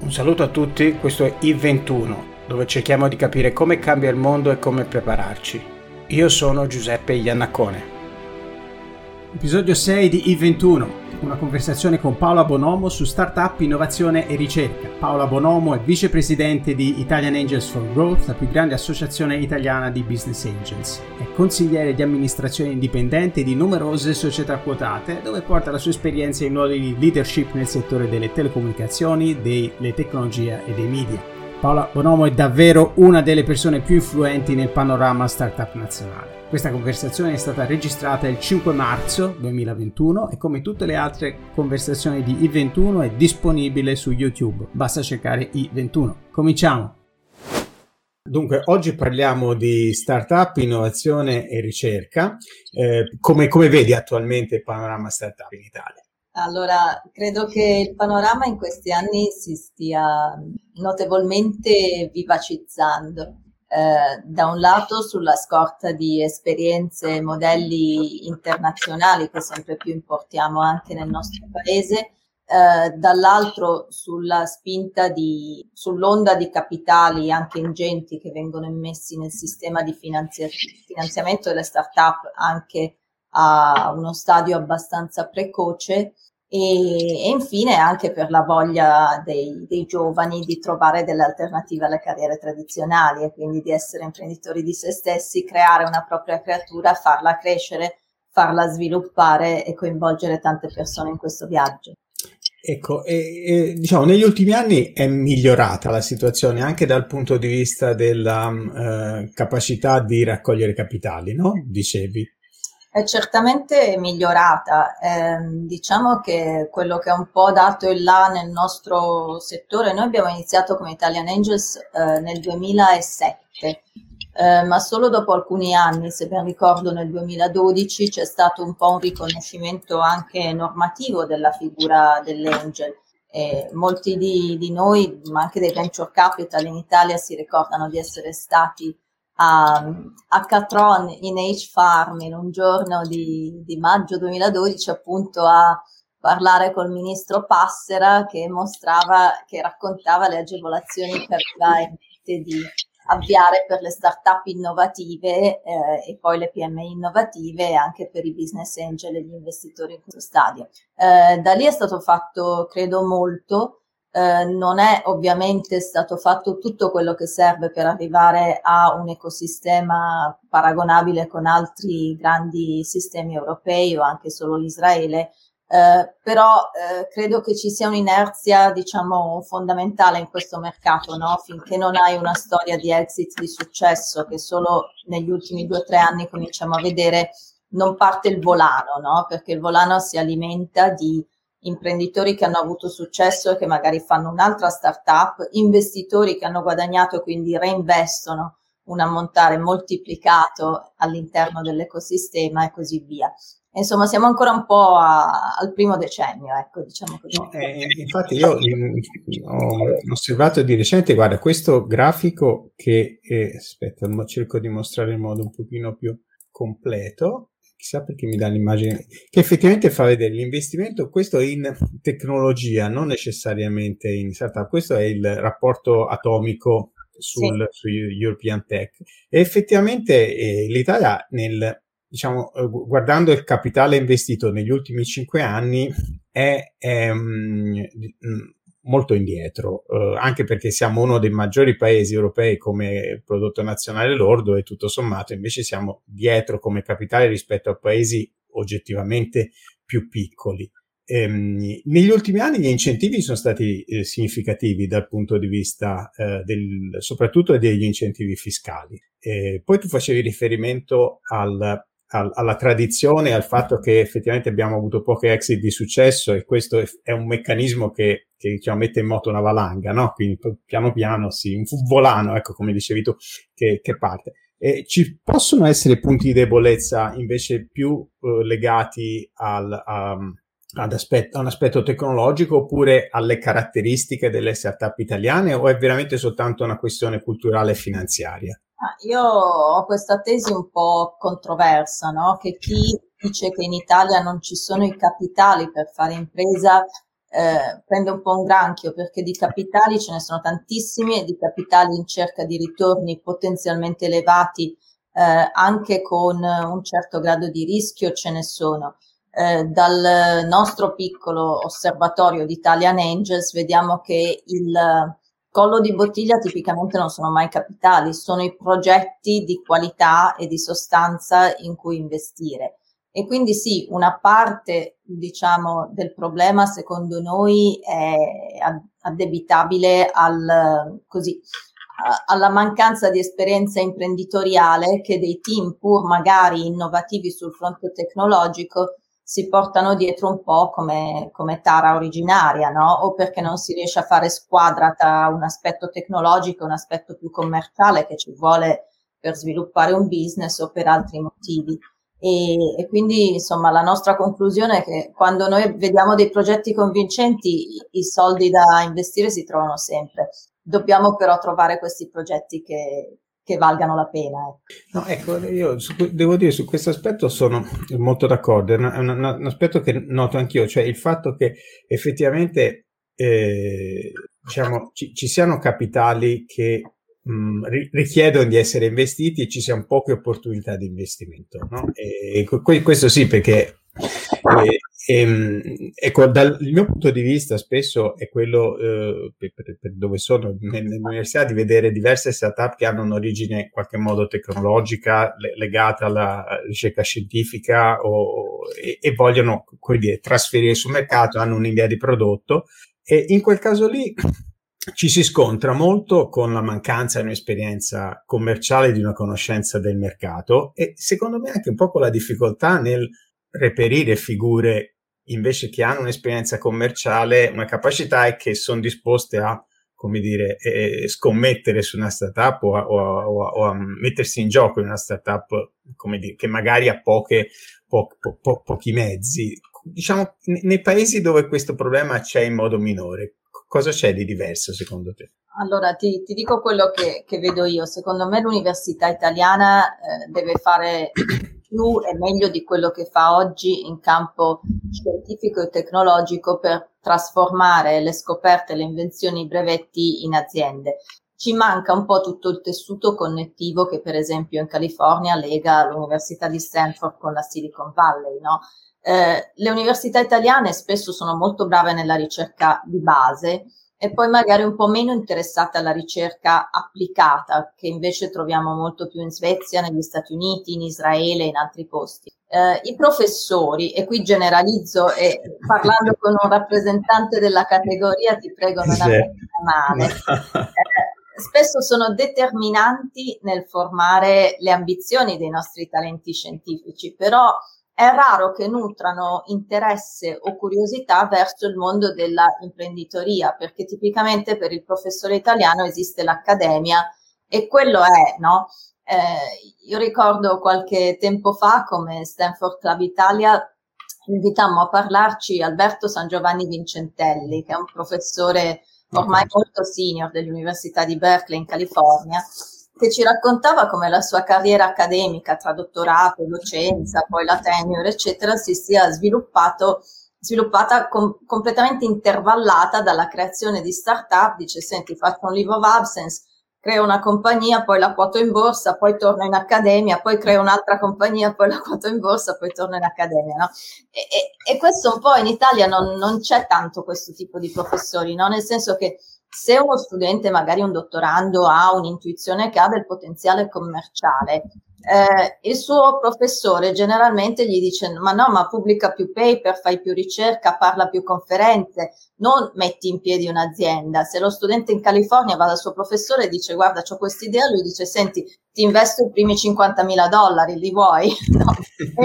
Un saluto a tutti, questo è I21, dove cerchiamo di capire come cambia il mondo e come prepararci. Io sono Giuseppe Iannacone. Episodio 6 di I21, una conversazione con Paola Bonomo su startup, innovazione e ricerca. Paola Bonomo è vicepresidente di Italian Angels for Growth, la più grande associazione italiana di business angels. È consigliere di amministrazione indipendente di numerose società quotate, dove porta la sua esperienza in ruoli di leadership nel settore delle telecomunicazioni, delle tecnologie e dei media. Paola Bonomo è davvero una delle persone più influenti nel panorama startup nazionale. Questa conversazione è stata registrata il 5 marzo 2021 e come tutte le altre conversazioni di I21 è disponibile su YouTube. Basta cercare I21. Cominciamo! Dunque, oggi parliamo di startup, innovazione e ricerca. Eh, come, come vedi attualmente il panorama startup in Italia? Allora, credo che il panorama in questi anni si stia notevolmente vivacizzando. Eh, da un lato sulla scorta di esperienze e modelli internazionali che sempre più importiamo anche nel nostro paese, eh, dall'altro sulla spinta di, sull'onda di capitali anche ingenti che vengono immessi nel sistema di finanzia- finanziamento delle start-up anche a uno stadio abbastanza precoce e, e, infine anche per la voglia dei, dei, giovani di trovare delle alternative alle carriere tradizionali e quindi di essere imprenditori di se stessi, creare una propria creatura, farla crescere, farla sviluppare e coinvolgere tante persone in questo viaggio. Ecco, e, e, diciamo, negli ultimi anni è migliorata la situazione anche dal punto di vista della uh, capacità di raccogliere capitali, no? Dicevi è certamente migliorata. Eh, diciamo che quello che ha un po' dato il là nel nostro settore, noi abbiamo iniziato come Italian Angels eh, nel 2007, eh, ma solo dopo alcuni anni, se ben ricordo nel 2012, c'è stato un po' un riconoscimento anche normativo della figura dell'angel. E molti di, di noi, ma anche dei venture capital in Italia, si ricordano di essere stati a, a Catron in H-Farm in un giorno di, di maggio 2012 appunto a parlare col ministro Passera che mostrava, che raccontava le agevolazioni per di avviare per le start-up innovative eh, e poi le PMI innovative e anche per i business angel e gli investitori in questo stadio. Eh, da lì è stato fatto, credo, molto eh, non è ovviamente stato fatto tutto quello che serve per arrivare a un ecosistema paragonabile con altri grandi sistemi europei o anche solo Israele, eh, però eh, credo che ci sia un'inerzia, diciamo, fondamentale in questo mercato, no? Finché non hai una storia di exit di successo che solo negli ultimi due o tre anni cominciamo a vedere, non parte il volano, no? Perché il volano si alimenta di imprenditori che hanno avuto successo e che magari fanno un'altra startup, investitori che hanno guadagnato e quindi reinvestono un ammontare moltiplicato all'interno dell'ecosistema e così via. Insomma, siamo ancora un po' a, al primo decennio, ecco, diciamo così. No, eh, infatti io ho osservato di recente, guarda, questo grafico che, eh, aspetta, cerco di mostrare in modo un pochino più completo, chissà perché mi dà l'immagine che effettivamente fa vedere l'investimento, questo in tecnologia, non necessariamente in startup, questo è il rapporto atomico sul, sì. su European Tech. E effettivamente eh, l'Italia nel, diciamo, eh, guardando il capitale investito negli ultimi cinque anni è, è um, molto indietro, eh, anche perché siamo uno dei maggiori paesi europei come prodotto nazionale lordo e tutto sommato invece siamo dietro come capitale rispetto a paesi oggettivamente più piccoli. Ehm, negli ultimi anni gli incentivi sono stati eh, significativi dal punto di vista eh, del, soprattutto degli incentivi fiscali. poi tu facevi riferimento al alla tradizione, al fatto che effettivamente abbiamo avuto poche exit di successo e questo è, un meccanismo che, che diciamo, mette in moto una valanga, no? Quindi piano piano sì, un volano, ecco come dicevi tu, che, che parte. E ci possono essere punti di debolezza invece più eh, legati al, a, ad aspetto, a un aspetto tecnologico oppure alle caratteristiche delle startup italiane o è veramente soltanto una questione culturale e finanziaria? Io ho questa tesi un po' controversa, no? che chi dice che in Italia non ci sono i capitali per fare impresa eh, prende un po' un granchio perché di capitali ce ne sono tantissimi e di capitali in cerca di ritorni potenzialmente elevati eh, anche con un certo grado di rischio ce ne sono. Eh, dal nostro piccolo osservatorio di Italian Angels vediamo che il collo di bottiglia tipicamente non sono mai capitali, sono i progetti di qualità e di sostanza in cui investire. E quindi sì, una parte, diciamo, del problema secondo noi è addebitabile al, così, alla mancanza di esperienza imprenditoriale che dei team pur magari innovativi sul fronte tecnologico si portano dietro un po' come, come tara originaria, no? O perché non si riesce a fare squadra tra un aspetto tecnologico e un aspetto più commerciale che ci vuole per sviluppare un business o per altri motivi. E, e, quindi insomma la nostra conclusione è che quando noi vediamo dei progetti convincenti i, i soldi da investire si trovano sempre. Dobbiamo però trovare questi progetti che, che valgano la pena. Ecco. No, ecco, io su, devo dire su questo aspetto sono molto d'accordo, è un, un, un aspetto che noto anch'io, cioè il fatto che effettivamente eh, diciamo, ci, ci, siano capitali che mh, richiedono di essere investiti e ci siano poche opportunità di investimento. No? E, e, questo sì, perché e, e, ehm, ecco, dal mio punto di vista, spesso è quello eh, per, per, dove sono nell'università di vedere diverse startup che hanno un'origine in qualche modo tecnologica le, legata alla ricerca scientifica o, e, e, vogliono dire, trasferire sul mercato, hanno un'idea di prodotto. E in quel caso lì ci si scontra molto con la mancanza di un'esperienza commerciale, di una conoscenza del mercato e secondo me anche un po' con la difficoltà nel reperire figure invece che hanno un'esperienza commerciale, una capacità e che sono disposte a, come dire, eh, scommettere su una startup o a, o, a, o a, mettersi in gioco in una startup, come dire, che magari ha poche, po, po, po, pochi mezzi. Diciamo, nei paesi dove questo problema c'è in modo minore, cosa c'è di diverso secondo te? Allora, ti, ti dico quello che, che, vedo io. Secondo me l'università italiana eh, deve fare più e meglio di quello che fa oggi in campo scientifico e tecnologico per trasformare le scoperte, le invenzioni, i brevetti in aziende. Ci manca un po' tutto il tessuto connettivo che per esempio in California lega l'Università di Stanford con la Silicon Valley, no? eh, le università italiane spesso sono molto brave nella ricerca di base, e poi magari un po' meno interessate alla ricerca applicata, che invece troviamo molto più in Svezia, negli Stati Uniti, in Israele e in altri posti. Eh, I professori, e qui generalizzo e parlando con un rappresentante della categoria ti prego non sì. male, eh, spesso sono determinanti nel formare le ambizioni dei nostri talenti scientifici, però è raro che nutrano interesse o curiosità verso il mondo della imprenditoria, perché tipicamente per il professore italiano esiste l'accademia e quello è, no? Eh, io ricordo qualche tempo fa come Stanford Club Italia invitammo a parlarci Alberto San Giovanni Vincentelli, che è un professore ormai molto senior dell'Università di Berkeley in California, che ci raccontava come la sua carriera accademica tra dottorato, docenza, poi la tenure, eccetera, si sia sviluppata com- completamente intervallata dalla creazione di start-up. Dice, senti, faccio un leave of absence, creo una compagnia, poi la quoto in borsa, poi torno in accademia, poi creo un'altra compagnia, poi la quoto in borsa, poi torno in accademia. No? E, e, e, questo un po' in Italia non, non c'è tanto questo tipo di professori, no? nel senso che se uno studente, magari un dottorando, ha un'intuizione che ha del potenziale commerciale, eh, il suo professore generalmente gli dice ma no, ma pubblica più paper, fai più ricerca, parla più conferenze, non metti in piedi un'azienda. Se lo studente in California va dal suo professore e dice guarda, ho questa idea, lui dice senti, ti investo i primi 50 mila dollari, li vuoi? No.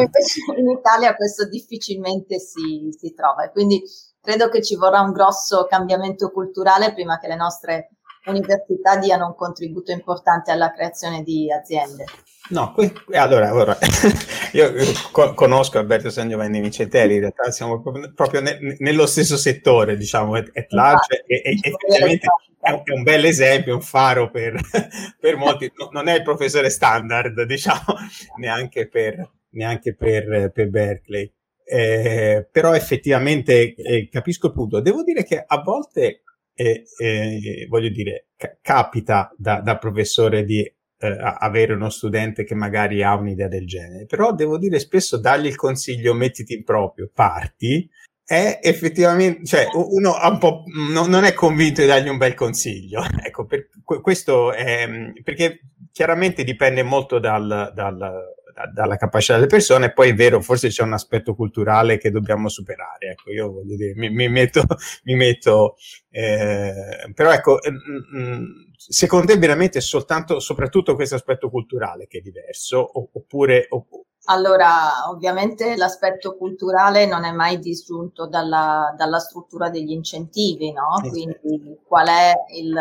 Invece in Italia questo difficilmente si, si trova. E quindi credo che ci vorrà un grosso cambiamento culturale prima che le nostre università diano un contributo importante alla creazione di aziende. No, que- allora, allora io co- conosco Alberto San Giovanni Vicentelli, in realtà siamo proprio, proprio ne- nello stesso settore, diciamo, at, at large, e, e, effettivamente è un, è un bel esempio, un faro per, per molti, no, non è il professore standard, diciamo, neanche per, neanche per, per Berkeley. Eh, però effettivamente eh, capisco il punto. Devo dire che a volte, eh, eh voglio dire, ca- capita da, da, professore di eh, avere uno studente che magari ha un'idea del genere, però devo dire spesso dargli il consiglio mettiti in proprio, parti, è effettivamente, cioè uno un po', no, non è convinto di dargli un bel consiglio, ecco, per, questo è, perché chiaramente dipende molto dal, dal dalla capacità delle persone, poi è vero, forse c'è un aspetto culturale che dobbiamo superare. Ecco, io voglio dire, mi, mi metto, mi metto eh, però ecco, eh, mm, mm, secondo te veramente è soltanto, soprattutto questo aspetto culturale che è diverso, oppure... Opp- allora, ovviamente l'aspetto culturale non è mai disgiunto dalla, dalla struttura degli incentivi, no? Eh, Quindi certo. qual è il,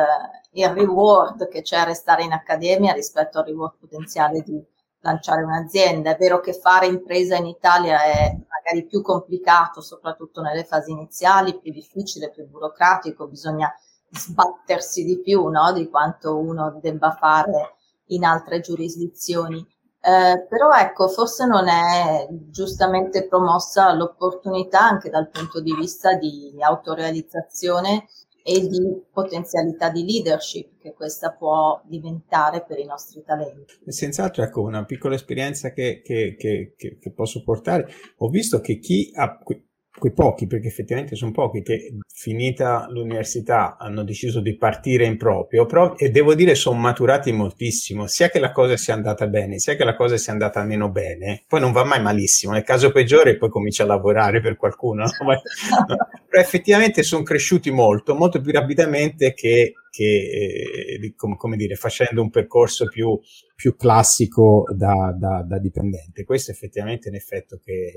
il reward che c'è a restare in accademia rispetto al reward potenziale di lanciare un'azienda. È vero che fare impresa in Italia è magari più complicato, soprattutto nelle fasi iniziali, più difficile, più burocratico, bisogna sbattersi di più no? di quanto uno debba fare in altre giurisdizioni. Eh, però ecco, forse non è giustamente promossa l'opportunità anche dal punto di vista di autorealizzazione e di potenzialità di leadership che questa può diventare per i nostri talenti. Senz'altro, ecco, una piccola esperienza che, che, che, che posso portare. Ho visto che chi ha, quei pochi, perché effettivamente sono pochi, che finita l'università hanno deciso di partire in proprio, però, e devo dire sono maturati moltissimo, sia che la cosa sia andata bene, sia che la cosa sia andata meno bene, poi non va mai malissimo, nel caso peggiore poi comincia a lavorare per qualcuno, no? Però effettivamente sono cresciuti molto, molto più rapidamente che, che eh, come, come, dire, facendo un percorso più, più classico da, da, da, dipendente. Questo effettivamente è un effetto che,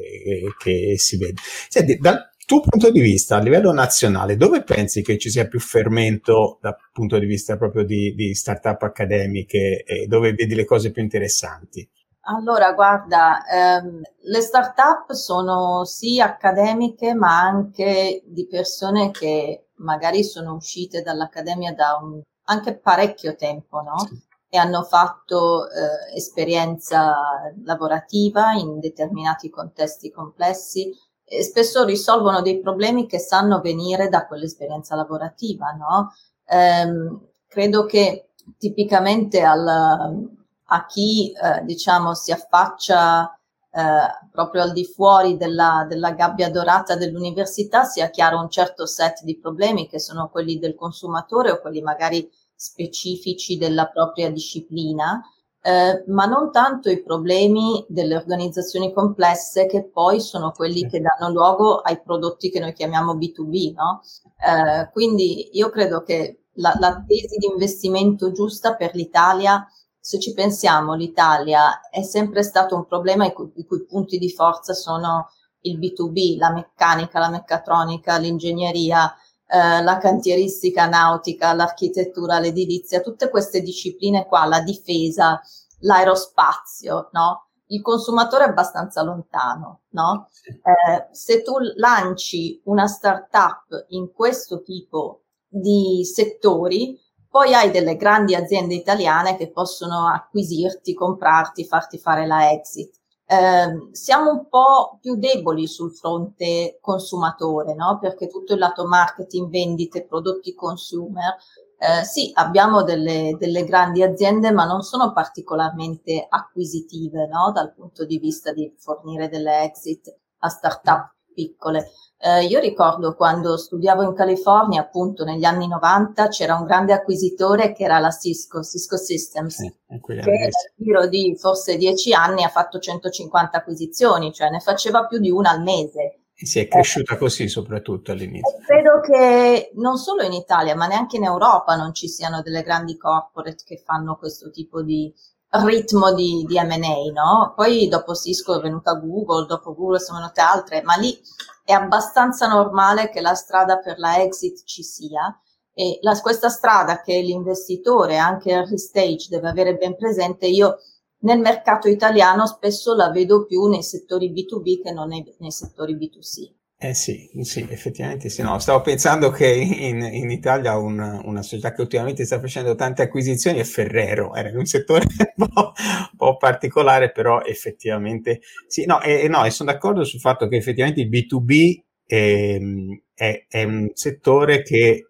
che si vede. Senti, dal tuo punto di vista, a livello nazionale, dove pensi che ci sia più fermento dal punto di vista proprio di, di start-up accademiche e dove vedi le cose più interessanti? Allora, guarda, ehm, le start-up sono sì accademiche, ma anche di persone che magari sono uscite dall'accademia da un, anche parecchio tempo, no? Sì. E hanno fatto eh, esperienza lavorativa in determinati contesti complessi e spesso risolvono dei problemi che sanno venire da quell'esperienza lavorativa, no? Ehm, credo che tipicamente al a chi eh, diciamo si affaccia eh, proprio al di fuori della, della, gabbia dorata dell'università sia chiaro un certo set di problemi che sono quelli del consumatore o quelli magari specifici della propria disciplina, eh, ma non tanto i problemi delle organizzazioni complesse che poi sono quelli che danno luogo ai prodotti che noi chiamiamo B2B. No? Eh, quindi io credo che la, la tesi di investimento giusta per l'Italia se ci pensiamo, l'Italia è sempre stato un problema i cui, i cui, punti di forza sono il B2B, la meccanica, la meccatronica, l'ingegneria, eh, la cantieristica nautica, l'architettura, l'edilizia, tutte queste discipline qua, la difesa, l'aerospazio, no? Il consumatore è abbastanza lontano, no? Eh, se tu lanci una startup in questo tipo di settori, poi hai delle grandi aziende italiane che possono acquisirti, comprarti, farti fare la exit. Eh, siamo un po' più deboli sul fronte consumatore, no? Perché tutto il lato marketing, vendite, prodotti consumer, eh, sì, abbiamo delle, delle, grandi aziende, ma non sono particolarmente acquisitive, no? Dal punto di vista di fornire delle exit a start-up piccole. Eh, io ricordo quando studiavo in California, appunto negli anni 90, c'era un grande acquisitore che era la Cisco, Cisco Systems, eh, che nel giro di forse dieci anni ha fatto 150 acquisizioni, cioè ne faceva più di una al mese. E si è cresciuta eh, così soprattutto all'inizio. Credo che non solo in Italia, ma neanche in Europa non ci siano delle grandi corporate che fanno questo tipo di ritmo di, di M&A, no? Poi dopo Cisco è venuta Google, dopo Google sono venute altre, ma lì è abbastanza normale che la strada per la exit ci sia e la, questa strada che l'investitore anche early stage deve avere ben presente, io nel mercato italiano spesso la vedo più nei settori B2B che non nei, nei settori B2C. Eh sì, sì, effettivamente sì. No, stavo pensando che in, in Italia una, una, società che ultimamente sta facendo tante acquisizioni è Ferrero, era in un settore un po', un po particolare, però effettivamente sì. No, e, no, e sono d'accordo sul fatto che effettivamente il B2B è, ehm, è, è un settore che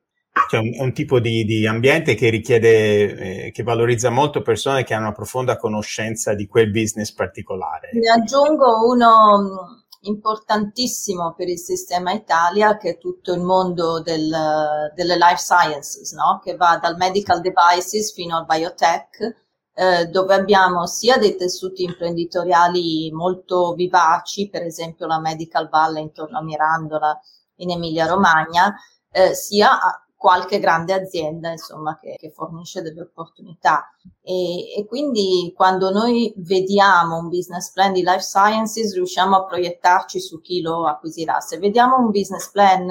cioè un, è un tipo di, di, ambiente che richiede, eh, che valorizza molto persone che hanno una profonda conoscenza di quel business particolare. Ne aggiungo uno importantissimo per il sistema Italia che è tutto il mondo del, delle life sciences, no? che va dal medical devices fino al biotech, eh, dove abbiamo sia dei tessuti imprenditoriali molto vivaci, per esempio la Medical Valley intorno a Mirandola in Emilia Romagna, eh, sia qualche grande azienda insomma, che, che fornisce delle opportunità. E, e, quindi quando noi vediamo un business plan di life sciences riusciamo a proiettarci su chi lo acquisirà. Se vediamo un business plan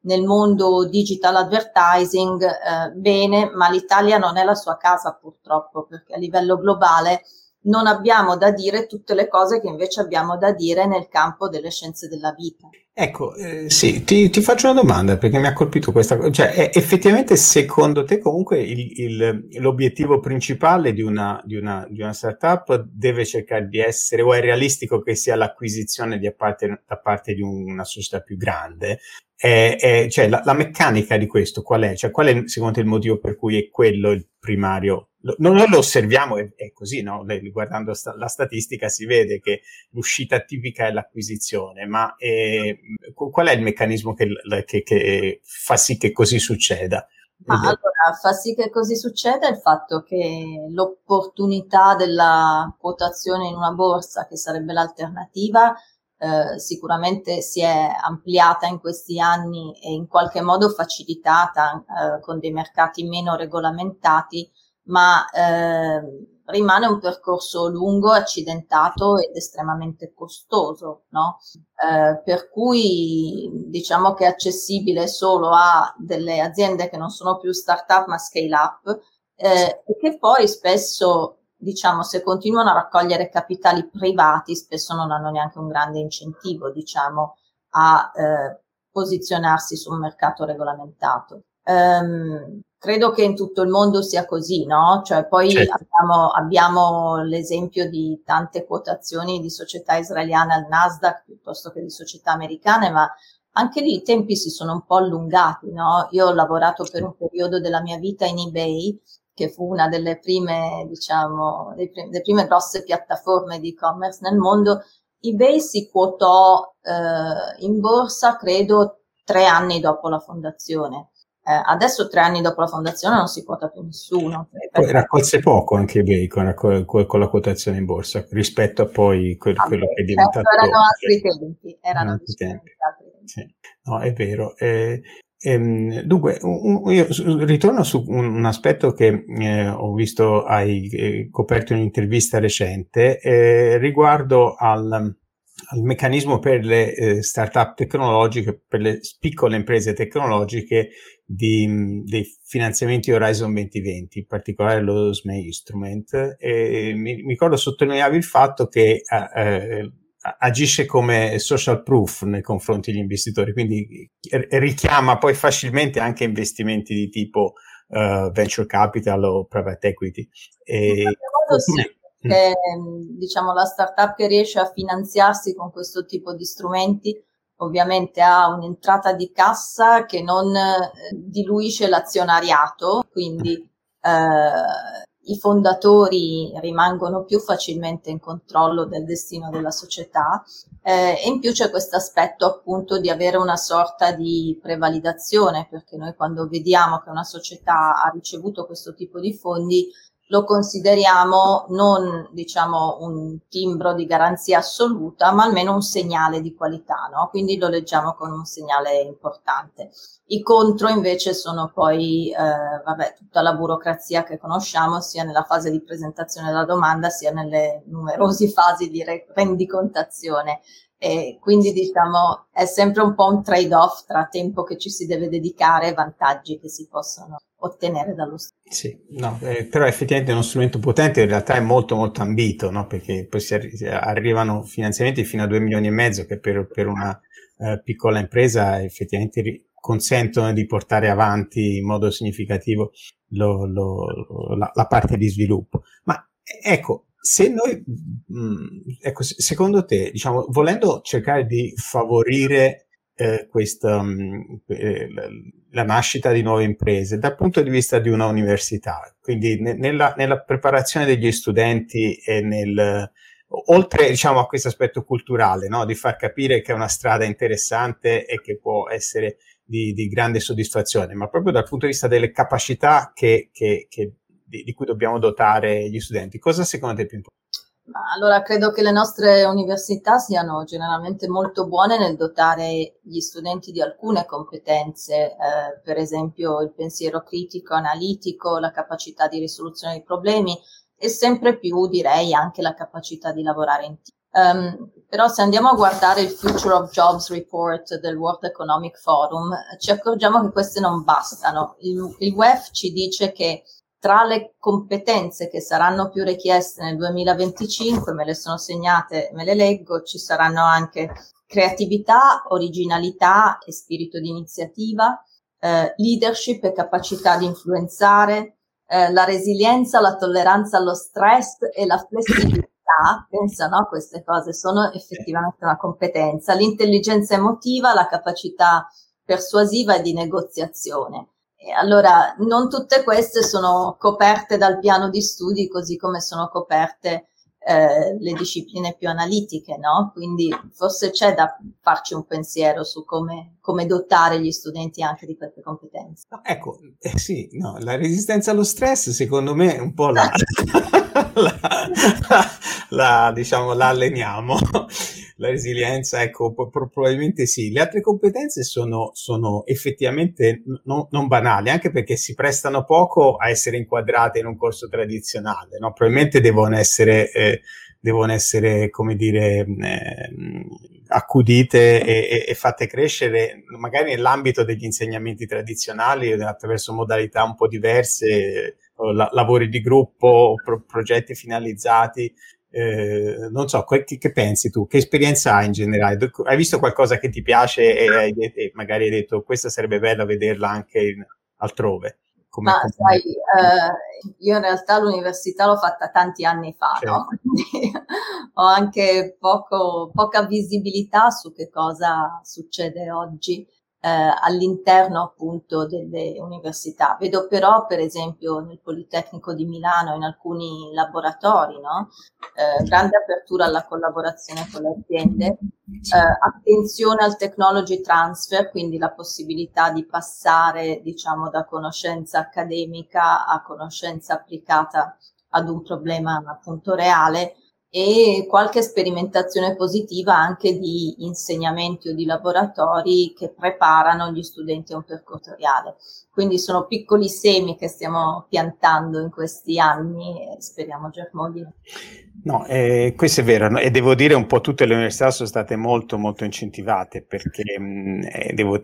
nel mondo digital advertising, eh, bene, ma l'Italia non è la sua casa purtroppo, perché a livello globale non abbiamo da dire tutte le cose che invece abbiamo da dire nel campo delle scienze della vita. Ecco, eh, sì, ti, ti, faccio una domanda perché mi ha colpito questa cosa. Cioè, effettivamente, secondo te, comunque il, il, l'obiettivo principale di una, di, una, di una, startup deve cercare di essere, o è realistico che sia l'acquisizione parte, da parte di una società più grande? È, è, cioè, la, la, meccanica di questo qual è? Cioè, qual è secondo te il motivo per cui è quello il primario noi lo osserviamo, è, è così, no? guardando sta, la statistica si vede che l'uscita tipica è l'acquisizione, ma eh, qual è il meccanismo che, che, che, fa sì che così succeda? Ah, allora, fa sì che così succeda il fatto che l'opportunità della quotazione in una borsa, che sarebbe l'alternativa, eh, sicuramente si è ampliata in questi anni e in qualche modo facilitata eh, con dei mercati meno regolamentati ma eh, rimane un percorso lungo, accidentato ed estremamente costoso, no? Eh, per cui diciamo che è accessibile solo a delle aziende che non sono più start-up ma scale-up eh, e che poi spesso diciamo, se continuano a raccogliere capitali privati, spesso non hanno neanche un grande incentivo, diciamo, a eh, posizionarsi su un mercato regolamentato. Um, credo che in tutto il mondo sia così, no? Cioè poi certo. abbiamo, abbiamo, l'esempio di tante quotazioni di società israeliane al Nasdaq piuttosto che di società americane, ma anche lì i tempi si sono un po' allungati, no? Io ho lavorato per un periodo della mia vita in eBay, che fu una delle prime, diciamo, delle prime grosse piattaforme di e-commerce nel mondo. eBay si quotò eh, in borsa, credo, tre anni dopo la fondazione eh, adesso, tre anni dopo la fondazione, non si quota più nessuno. Poi raccolse poco anche eBay con, con, con, la quotazione in borsa rispetto a poi quel, ah, quello che è diventato. Erano altri tempi. Erano altri tempi. Altri tempi. Sì. No, è vero. Eh, ehm, dunque, un, io ritorno su un, un aspetto che eh, ho visto, hai eh, coperto in un'intervista recente eh, riguardo al al meccanismo per le eh, start-up tecnologiche, per le piccole imprese tecnologiche di, dei finanziamenti Horizon 2020, in particolare lo SME Instrument. E mi, mi ricordo sottolineavi il fatto che eh, eh, agisce come social proof nei confronti degli investitori, quindi richiama poi facilmente anche investimenti di tipo uh, venture capital o private equity. E, modo, sì Mm. che diciamo la startup che riesce a finanziarsi con questo tipo di strumenti ovviamente ha un'entrata di cassa che non eh, diluisce l'azionariato, quindi eh, i fondatori rimangono più facilmente in controllo del destino della società eh, e in più c'è questo aspetto appunto di avere una sorta di prevalidazione perché noi quando vediamo che una società ha ricevuto questo tipo di fondi lo consideriamo non diciamo un timbro di garanzia assoluta, ma almeno un segnale di qualità, no? Quindi lo leggiamo con un segnale importante. I contro invece sono poi eh, vabbè, tutta la burocrazia che conosciamo sia nella fase di presentazione della domanda sia nelle numerose fasi di rendicontazione. E quindi diciamo è sempre un po' un trade-off tra tempo che ci si deve dedicare e vantaggi che si possono ottenere dallo Stato. Sì, no, eh, però effettivamente è uno strumento potente, in realtà è molto molto ambito, no? perché poi arri- arrivano finanziamenti fino a 2 milioni e mezzo che per, per una eh, piccola impresa effettivamente ri- consentono di portare avanti in modo significativo lo, lo, la, la, parte di sviluppo. Ma ecco, se noi, mh, mm, ecco, secondo te, diciamo, volendo cercare di favorire eh, questa, mm, eh, la, la, nascita di nuove imprese dal punto di vista di una università, quindi ne, nella, nella, preparazione degli studenti e nel, oltre diciamo, a questo aspetto culturale, no? di far capire che è una strada interessante e che può essere di, di grande soddisfazione, ma proprio dal punto di vista delle capacità che, che, che di, di, cui dobbiamo dotare gli studenti. Cosa secondo te è più importante? Allora, credo che le nostre università siano generalmente molto buone nel dotare gli studenti di alcune competenze, eh, per esempio il pensiero critico, analitico, la capacità di risoluzione dei problemi e sempre più direi anche la capacità di lavorare in team. Um, però se andiamo a guardare il Future of Jobs Report del World Economic Forum, ci accorgiamo che queste non bastano. Il, il WEF ci dice che tra le competenze che saranno più richieste nel 2025, me le sono segnate, me le leggo, ci saranno anche creatività, originalità e spirito di iniziativa, eh, leadership e capacità di influenzare, eh, la resilienza, la tolleranza allo stress e la flessibilità pensa no, queste cose sono effettivamente una competenza, l'intelligenza emotiva, la capacità persuasiva e di negoziazione. Allora, non tutte queste sono coperte dal piano di studi, così come sono coperte eh, le discipline più analitiche, no? Quindi forse c'è da farci un pensiero su come, come dotare gli studenti anche di queste competenze. Ecco, eh sì, no, la resistenza allo stress secondo me è un po' la, la, la, diciamo, la alleniamo. La resilienza, ecco, probabilmente sì. Le altre competenze sono, sono effettivamente no, non banali, anche perché si prestano poco a essere inquadrate in un corso tradizionale, no? Probabilmente devono essere, eh, devono essere, come dire, eh, accudite e, e, fatte crescere magari nell'ambito degli insegnamenti tradizionali attraverso modalità un po' diverse, la, lavori di gruppo, pro, progetti finalizzati eh, non so, che, che, pensi tu? Che esperienza hai in generale? Hai visto qualcosa che ti piace e, hai, e magari hai detto questa sarebbe bella vederla anche in, altrove? Come, Ma sai, eh, io in realtà l'università l'ho fatta tanti anni fa, certo. no? Ho anche poco, poca visibilità su che cosa succede oggi eh, all'interno appunto delle università. Vedo però per esempio nel Politecnico di Milano in alcuni laboratori no? eh, grande apertura alla collaborazione con le aziende, eh, attenzione al technology transfer, quindi la possibilità di passare diciamo da conoscenza accademica a conoscenza applicata ad un problema appunto reale e qualche sperimentazione positiva anche di insegnamenti o di laboratori che preparano gli studenti a un percorso reale. Quindi sono piccoli semi che stiamo piantando in questi anni e speriamo germoglino. No, eh, questo è vero, e devo dire un po' tutte le università sono state molto molto incentivate perché mh, eh, devo,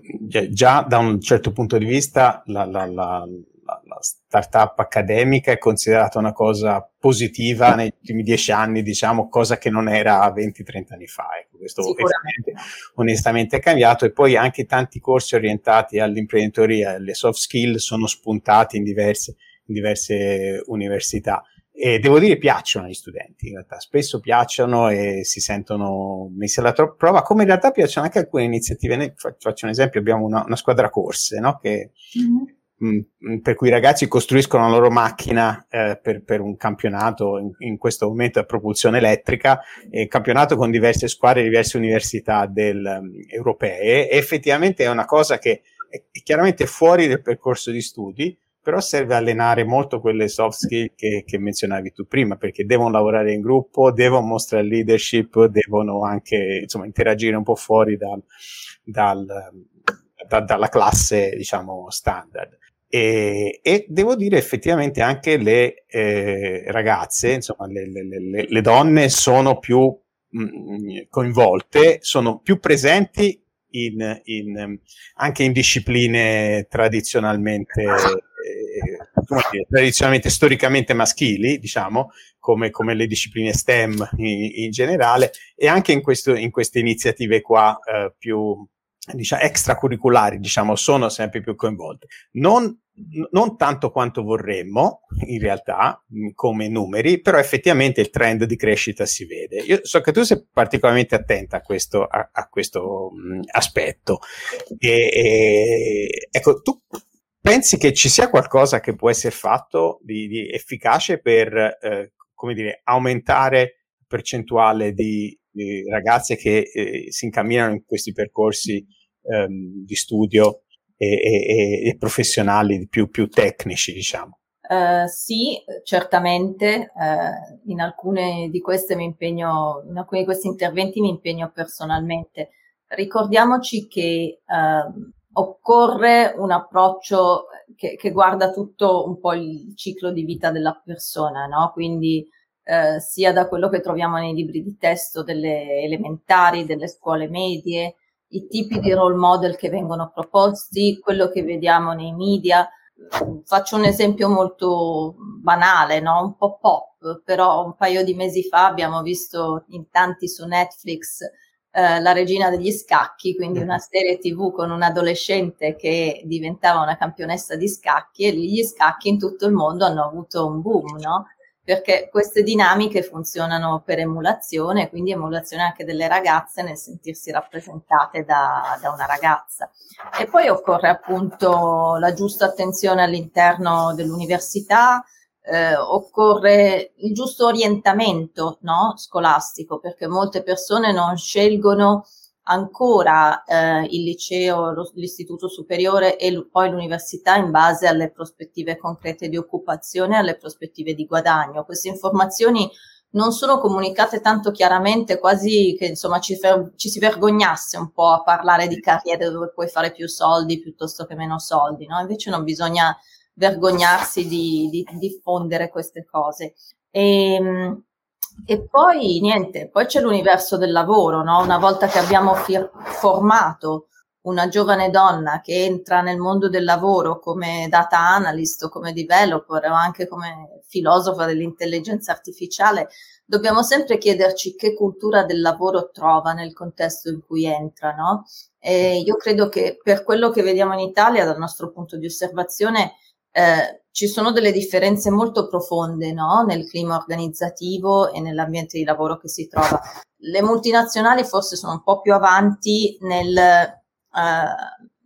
già, da un certo punto di vista la, la, la, la, startup accademica è considerata una cosa positiva negli ultimi dieci anni, diciamo, cosa che non era 20-30 anni fa. Ecco, questo onestamente, onestamente è cambiato e poi anche tanti corsi orientati all'imprenditoria, alle soft skill sono spuntati in diverse, in diverse università. E devo dire piacciono agli studenti, in realtà spesso piacciono e si sentono messi alla prova, come in realtà piacciono anche alcune iniziative. faccio un esempio, abbiamo una, una squadra corse, no? che mm-hmm per cui i ragazzi costruiscono la loro macchina eh, per, per, un campionato, in, in, questo momento a propulsione elettrica, eh, campionato con diverse squadre, diverse università del, um, europee, e effettivamente è una cosa che è, chiaramente fuori del percorso di studi, però serve allenare molto quelle soft skill che, che, menzionavi tu prima, perché devono lavorare in gruppo, devono mostrare leadership, devono anche insomma, interagire un po' fuori dal, dal, da, dalla classe, diciamo, standard. E, e, devo dire effettivamente anche le eh, ragazze, insomma le, le, le, le, donne sono più mh, mm, coinvolte, sono più presenti in, in, anche in discipline tradizionalmente eh, dire, tradizionalmente, storicamente maschili, diciamo, come, come le discipline STEM in, in, generale, e anche in, questo, in queste iniziative qua eh, più diciamo, extracurriculari, diciamo, sono sempre più coinvolte. Non non tanto quanto vorremmo, in realtà, come numeri, però effettivamente il trend di crescita si vede. Io so che tu sei particolarmente attenta a questo, a, a questo mh, aspetto. E, e, ecco, tu pensi che ci sia qualcosa che può essere fatto di, di efficace per, eh, come dire, aumentare percentuale di, ragazze che eh, si incamminano in questi percorsi ehm, di studio e, e, e professionali più, più, tecnici, diciamo. Uh, sì, certamente. Uh, in alcune di queste mi impegno, in alcuni di questi interventi mi impegno personalmente. Ricordiamoci che uh, occorre un approccio che, che, guarda tutto un po' il ciclo di vita della persona, no? Quindi sia da quello che troviamo nei libri di testo delle elementari, delle scuole medie, i tipi di role model che vengono proposti, quello che vediamo nei media. Faccio un esempio molto banale, no? un po' pop, però un paio di mesi fa abbiamo visto in tanti su Netflix eh, La regina degli scacchi, quindi una serie tv con un adolescente che diventava una campionessa di scacchi e gli scacchi in tutto il mondo hanno avuto un boom, no? Perché queste dinamiche funzionano per emulazione, quindi emulazione anche delle ragazze nel sentirsi rappresentate da, da una ragazza. E poi occorre appunto la giusta attenzione all'interno dell'università, eh, occorre il giusto orientamento no? scolastico, perché molte persone non scelgono ancora eh, il liceo, l'istituto superiore e l- poi l'università in base alle prospettive concrete di occupazione, alle prospettive di guadagno. Queste informazioni non sono comunicate tanto chiaramente, quasi che insomma ci, fer- ci, si vergognasse un po' a parlare di carriere dove puoi fare più soldi piuttosto che meno soldi, no? Invece non bisogna vergognarsi di, di diffondere queste cose. E, ehm, e poi niente, poi c'è l'universo del lavoro, no? Una volta che abbiamo fir- formato una giovane donna che entra nel mondo del lavoro come data analyst o come developer o anche come filosofa dell'intelligenza artificiale, dobbiamo sempre chiederci che cultura del lavoro trova nel contesto in cui entra, no? E io credo che per quello che vediamo in Italia, dal nostro punto di osservazione, eh, ci sono delle differenze molto profonde no? nel clima organizzativo e nell'ambiente di lavoro che si trova. Le multinazionali forse sono un po' più avanti nel, eh,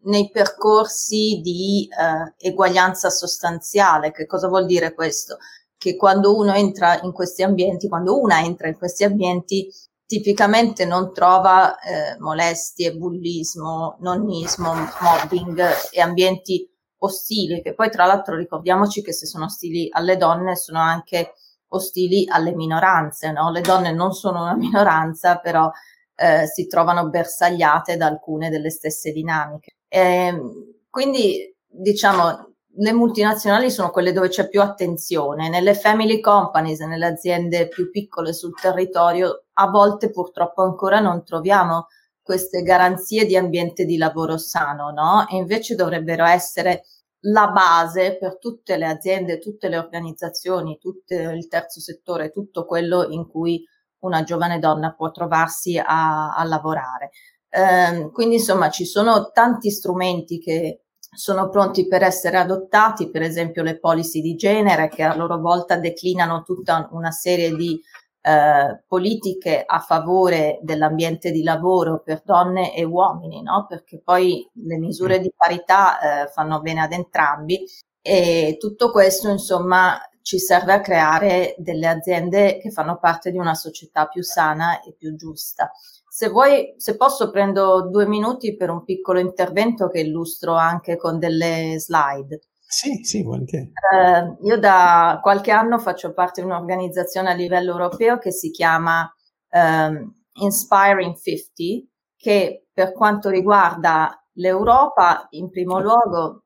nei percorsi di eh, eguaglianza sostanziale. Che cosa vuol dire questo? Che quando uno entra in questi ambienti, quando una entra in questi ambienti, tipicamente non trova eh, molestie, bullismo, nonnismo, mobbing e ambienti ostili, che poi tra l'altro ricordiamoci che se sono ostili alle donne sono anche ostili alle minoranze, no? Le donne non sono una minoranza, però eh, si trovano bersagliate da alcune delle stesse dinamiche. E, ehm, quindi, diciamo, le multinazionali sono quelle dove c'è più attenzione. Nelle family companies, nelle aziende più piccole sul territorio, a volte purtroppo ancora non troviamo queste garanzie di ambiente di lavoro sano, no? E invece dovrebbero essere la base per tutte le aziende, tutte le organizzazioni, tutto il terzo settore, tutto quello in cui una giovane donna può trovarsi a, a lavorare. Eh, quindi insomma ci sono tanti strumenti che sono pronti per essere adottati, per esempio le policy di genere che a loro volta declinano tutta una serie di eh, politiche a favore dell'ambiente di lavoro per donne e uomini, no? perché poi le misure di parità eh, fanno bene ad entrambi e tutto questo insomma ci serve a creare delle aziende che fanno parte di una società più sana e più giusta. Se vuoi, se posso, prendo due minuti per un piccolo intervento che illustro anche con delle slide. Sì, sì, volentieri. Eh, io da qualche anno faccio parte di un'organizzazione a livello europeo che si chiama um, Inspiring 50, che per quanto riguarda l'Europa, in primo luogo,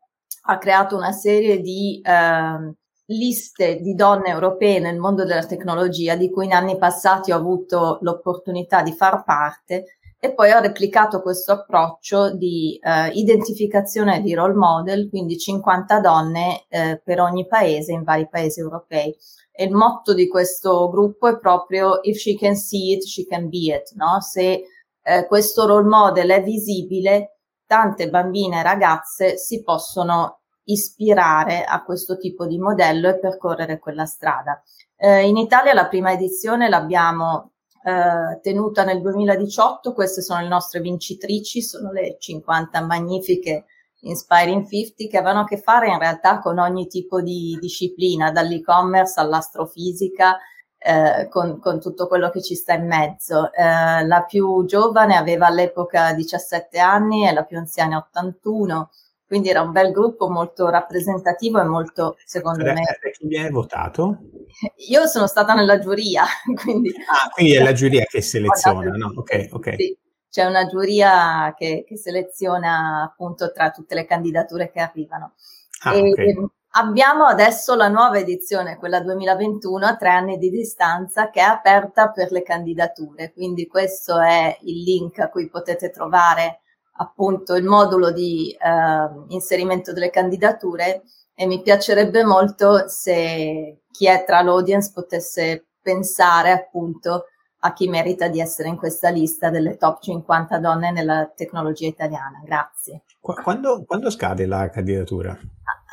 ha creato una serie di uh, liste di donne europee nel mondo della tecnologia, di cui in anni passati ho avuto l'opportunità di far parte, e poi ho replicato questo approccio di eh, identificazione di role model, quindi 50 donne eh, per ogni paese in vari paesi europei. E il motto di questo gruppo è proprio if she can see it, she can be it, no? Se eh, questo role model è visibile, tante bambine e ragazze si possono ispirare a questo tipo di modello e percorrere quella strada. Eh, in Italia la prima edizione l'abbiamo eh, tenuta nel 2018, queste sono le nostre vincitrici, sono le 50 magnifiche Inspiring 50 che avevano a che fare in realtà con ogni tipo di disciplina, dall'e-commerce all'astrofisica, eh, con, con, tutto quello che ci sta in mezzo. Eh, la più giovane aveva all'epoca 17 anni e la più anziana 81 quindi era un bel gruppo molto rappresentativo e molto, secondo Beh, me... Chi vi hai votato? Io sono stata nella giuria, quindi... Ah, quindi è la giuria che seleziona, no? Ok, ok. Sì, c'è una giuria che, che, seleziona appunto tra tutte le candidature che arrivano. Ah, e, okay. Abbiamo adesso la nuova edizione, quella 2021, a tre anni di distanza, che è aperta per le candidature. Quindi questo è il link a cui potete trovare appunto il modulo di eh, inserimento delle candidature e mi piacerebbe molto se chi è tra l'audience potesse pensare appunto a chi merita di essere in questa lista delle top 50 donne nella tecnologia italiana. Grazie. Quando, quando scade la candidatura?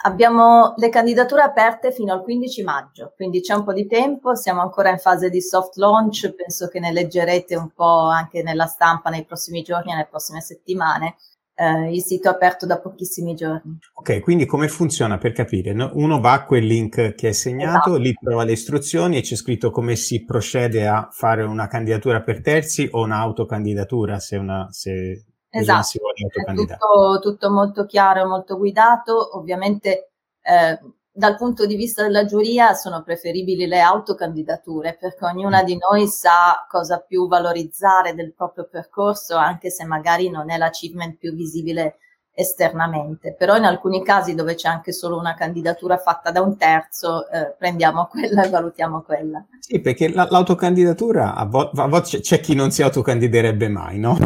Abbiamo le candidature aperte fino al 15 maggio, quindi c'è un po' di tempo, siamo ancora in fase di soft launch, penso che ne leggerete un po' anche nella stampa nei prossimi giorni e nelle prossime settimane. Eh, il sito è aperto da pochissimi giorni. Ok, quindi come funziona per capire? No? Uno va a quel link che è segnato, esatto. lì trova le istruzioni e c'è scritto come si procede a fare una candidatura per terzi o un'autocandidatura se, una, se Esatto, è tutto, tutto, molto chiaro molto guidato. Ovviamente eh, dal punto di vista della giuria sono preferibili le autocandidature perché ognuna di noi sa cosa più valorizzare del proprio percorso, anche se magari non è l'achievement più visibile esternamente, però in alcuni casi dove c'è anche solo una candidatura fatta da un terzo, eh, prendiamo quella e valutiamo quella. Sì, perché la, l'autocandidatura a, vo- a volte c'è chi non si autocandiderebbe mai, no?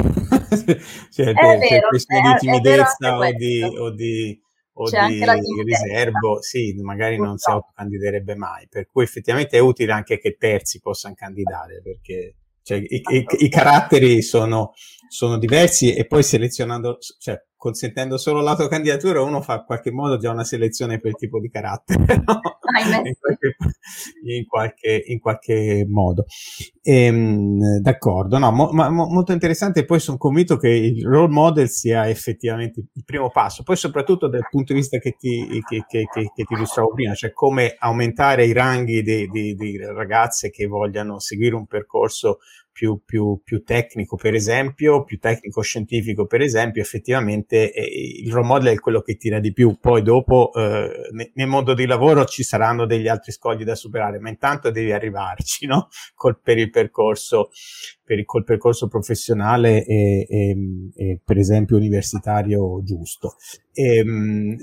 Per, per questione di timidezza o di, o di, o c'è di riservo, sì, magari Purtroppo. non si autocandiderebbe mai, per cui effettivamente è utile anche che terzi possano candidare, perché cioè, i, i, i, caratteri sono, sono, diversi e poi selezionando, cioè, consentendo solo l'autocandidatura uno fa in qualche modo già una selezione per tipo di carattere no? in, qualche, in, qualche, in, qualche, modo ehm, d'accordo no, mo, ma, mo, molto interessante poi sono convinto che il role model sia effettivamente il primo passo poi soprattutto dal punto di vista che ti, che, che, che ti illustravo prima cioè come aumentare i ranghi di ragazze che vogliano seguire un percorso più, più, più, tecnico, per esempio, più tecnico-scientifico, per esempio, effettivamente eh, il role model è quello che tira di più. Poi dopo eh, ne, nel mondo di lavoro ci saranno degli altri scogli da superare, ma intanto devi arrivarci, no? Col, per il percorso, per il, col percorso professionale e, e, e, per esempio universitario giusto. E, ehm,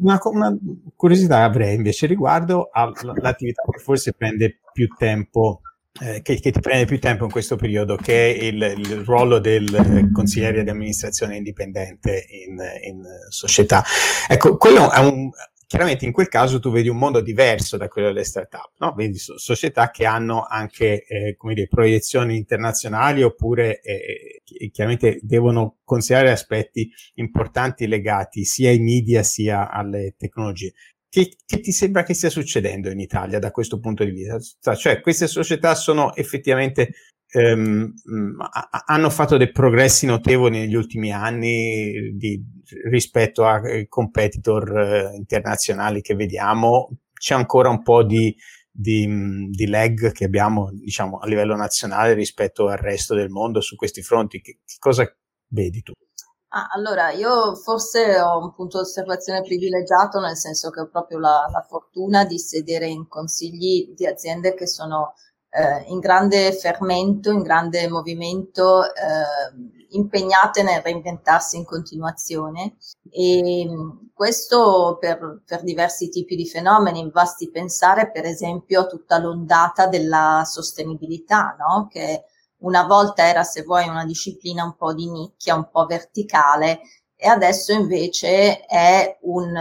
una, una, curiosità avrei invece riguardo all'attività che forse prende più tempo eh, che, che, ti prende più tempo in questo periodo, che è il, il ruolo del consigliere di amministrazione indipendente in, in società. Ecco, quello è un, chiaramente in quel caso tu vedi un mondo diverso da quello delle startup, no? Vedi so- società che hanno anche, eh, come dire, proiezioni internazionali oppure eh, chiaramente devono considerare aspetti importanti legati sia ai media sia alle tecnologie. Che, che, ti sembra che stia succedendo in Italia da questo punto di vista? Cioè, queste società sono effettivamente ehm, hanno fatto dei progressi notevoli negli ultimi anni di, rispetto a eh, competitor eh, internazionali che vediamo. C'è ancora un po' di, di, di, lag che abbiamo, diciamo, a livello nazionale rispetto al resto del mondo su questi fronti. Che, che cosa vedi tu? Ah, allora, io forse ho un punto di osservazione privilegiato, nel senso che ho proprio la, la fortuna di sedere in consigli di aziende che sono eh, in grande fermento, in grande movimento, eh, impegnate nel reinventarsi in continuazione e questo per, per diversi tipi di fenomeni. Basti pensare per esempio a tutta l'ondata della sostenibilità, no? che una volta era, se vuoi, una disciplina un po' di nicchia, un po' verticale, e adesso invece è un,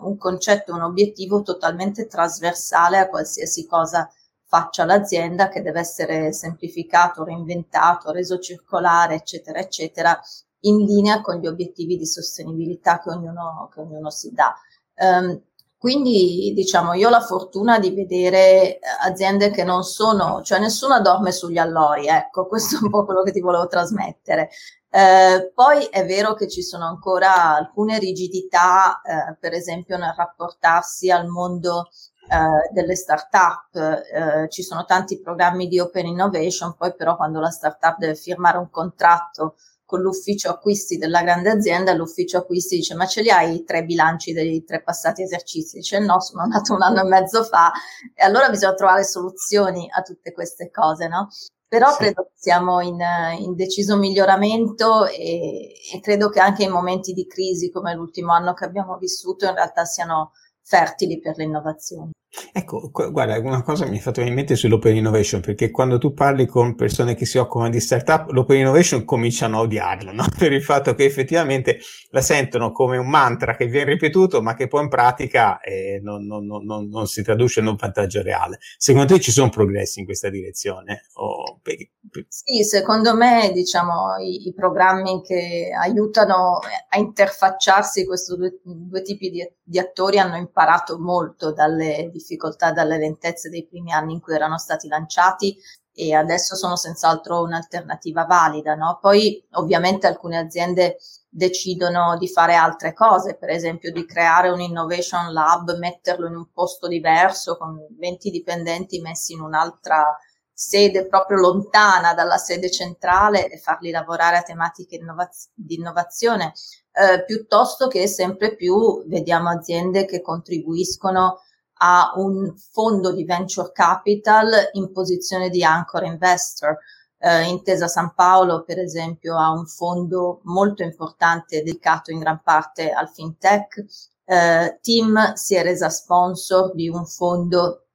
un concetto, un obiettivo totalmente trasversale a qualsiasi cosa faccia l'azienda, che deve essere semplificato, reinventato, reso circolare, eccetera, eccetera, in linea con gli obiettivi di sostenibilità che ognuno, che ognuno si dà. Um, quindi diciamo io ho la fortuna di vedere aziende che non sono, cioè nessuna dorme sugli allori, ecco, questo è un po' quello che ti volevo trasmettere. Eh, poi è vero che ci sono ancora alcune rigidità, eh, per esempio nel rapportarsi al mondo eh, delle start-up, eh, ci sono tanti programmi di open innovation, poi però quando la start-up deve firmare un contratto con l'ufficio acquisti della grande azienda, l'ufficio acquisti dice ma ce li hai i tre bilanci dei tre passati esercizi? Dice no, sono nato un anno e mezzo fa e allora bisogna trovare soluzioni a tutte queste cose, no? Però sì. credo che siamo in, in deciso miglioramento e, e credo che anche in momenti di crisi come l'ultimo anno che abbiamo vissuto in realtà siano fertili per l'innovazione. Ecco, guarda, una cosa mi è fatto in mente sull'open innovation, perché quando tu parli con persone che si occupano di startup, l'open innovation cominciano a odiarlo, no? per il fatto che effettivamente la sentono come un mantra che viene ripetuto, ma che poi in pratica eh, non, non, non, non, si traduce in un vantaggio reale. Secondo te ci sono progressi in questa direzione? O, perché... Sì, secondo me, diciamo, i, i, programmi che aiutano a interfacciarsi questi due, due tipi di, di attori hanno imparato molto dalle difficoltà difficoltà dalle lentezze dei primi anni in cui erano stati lanciati e adesso sono senz'altro un'alternativa valida. No? Poi ovviamente alcune aziende decidono di fare altre cose, per esempio di creare un innovation lab, metterlo in un posto diverso con 20 dipendenti messi in un'altra sede proprio lontana dalla sede centrale e farli lavorare a tematiche innovaz- di innovazione, eh, piuttosto che sempre più vediamo aziende che contribuiscono a un fondo di venture capital in posizione di anchor investor. Eh, Intesa San Paolo, per esempio, ha un fondo molto importante dedicato in gran parte al fintech. Eh, Team si è resa sponsor di un fondo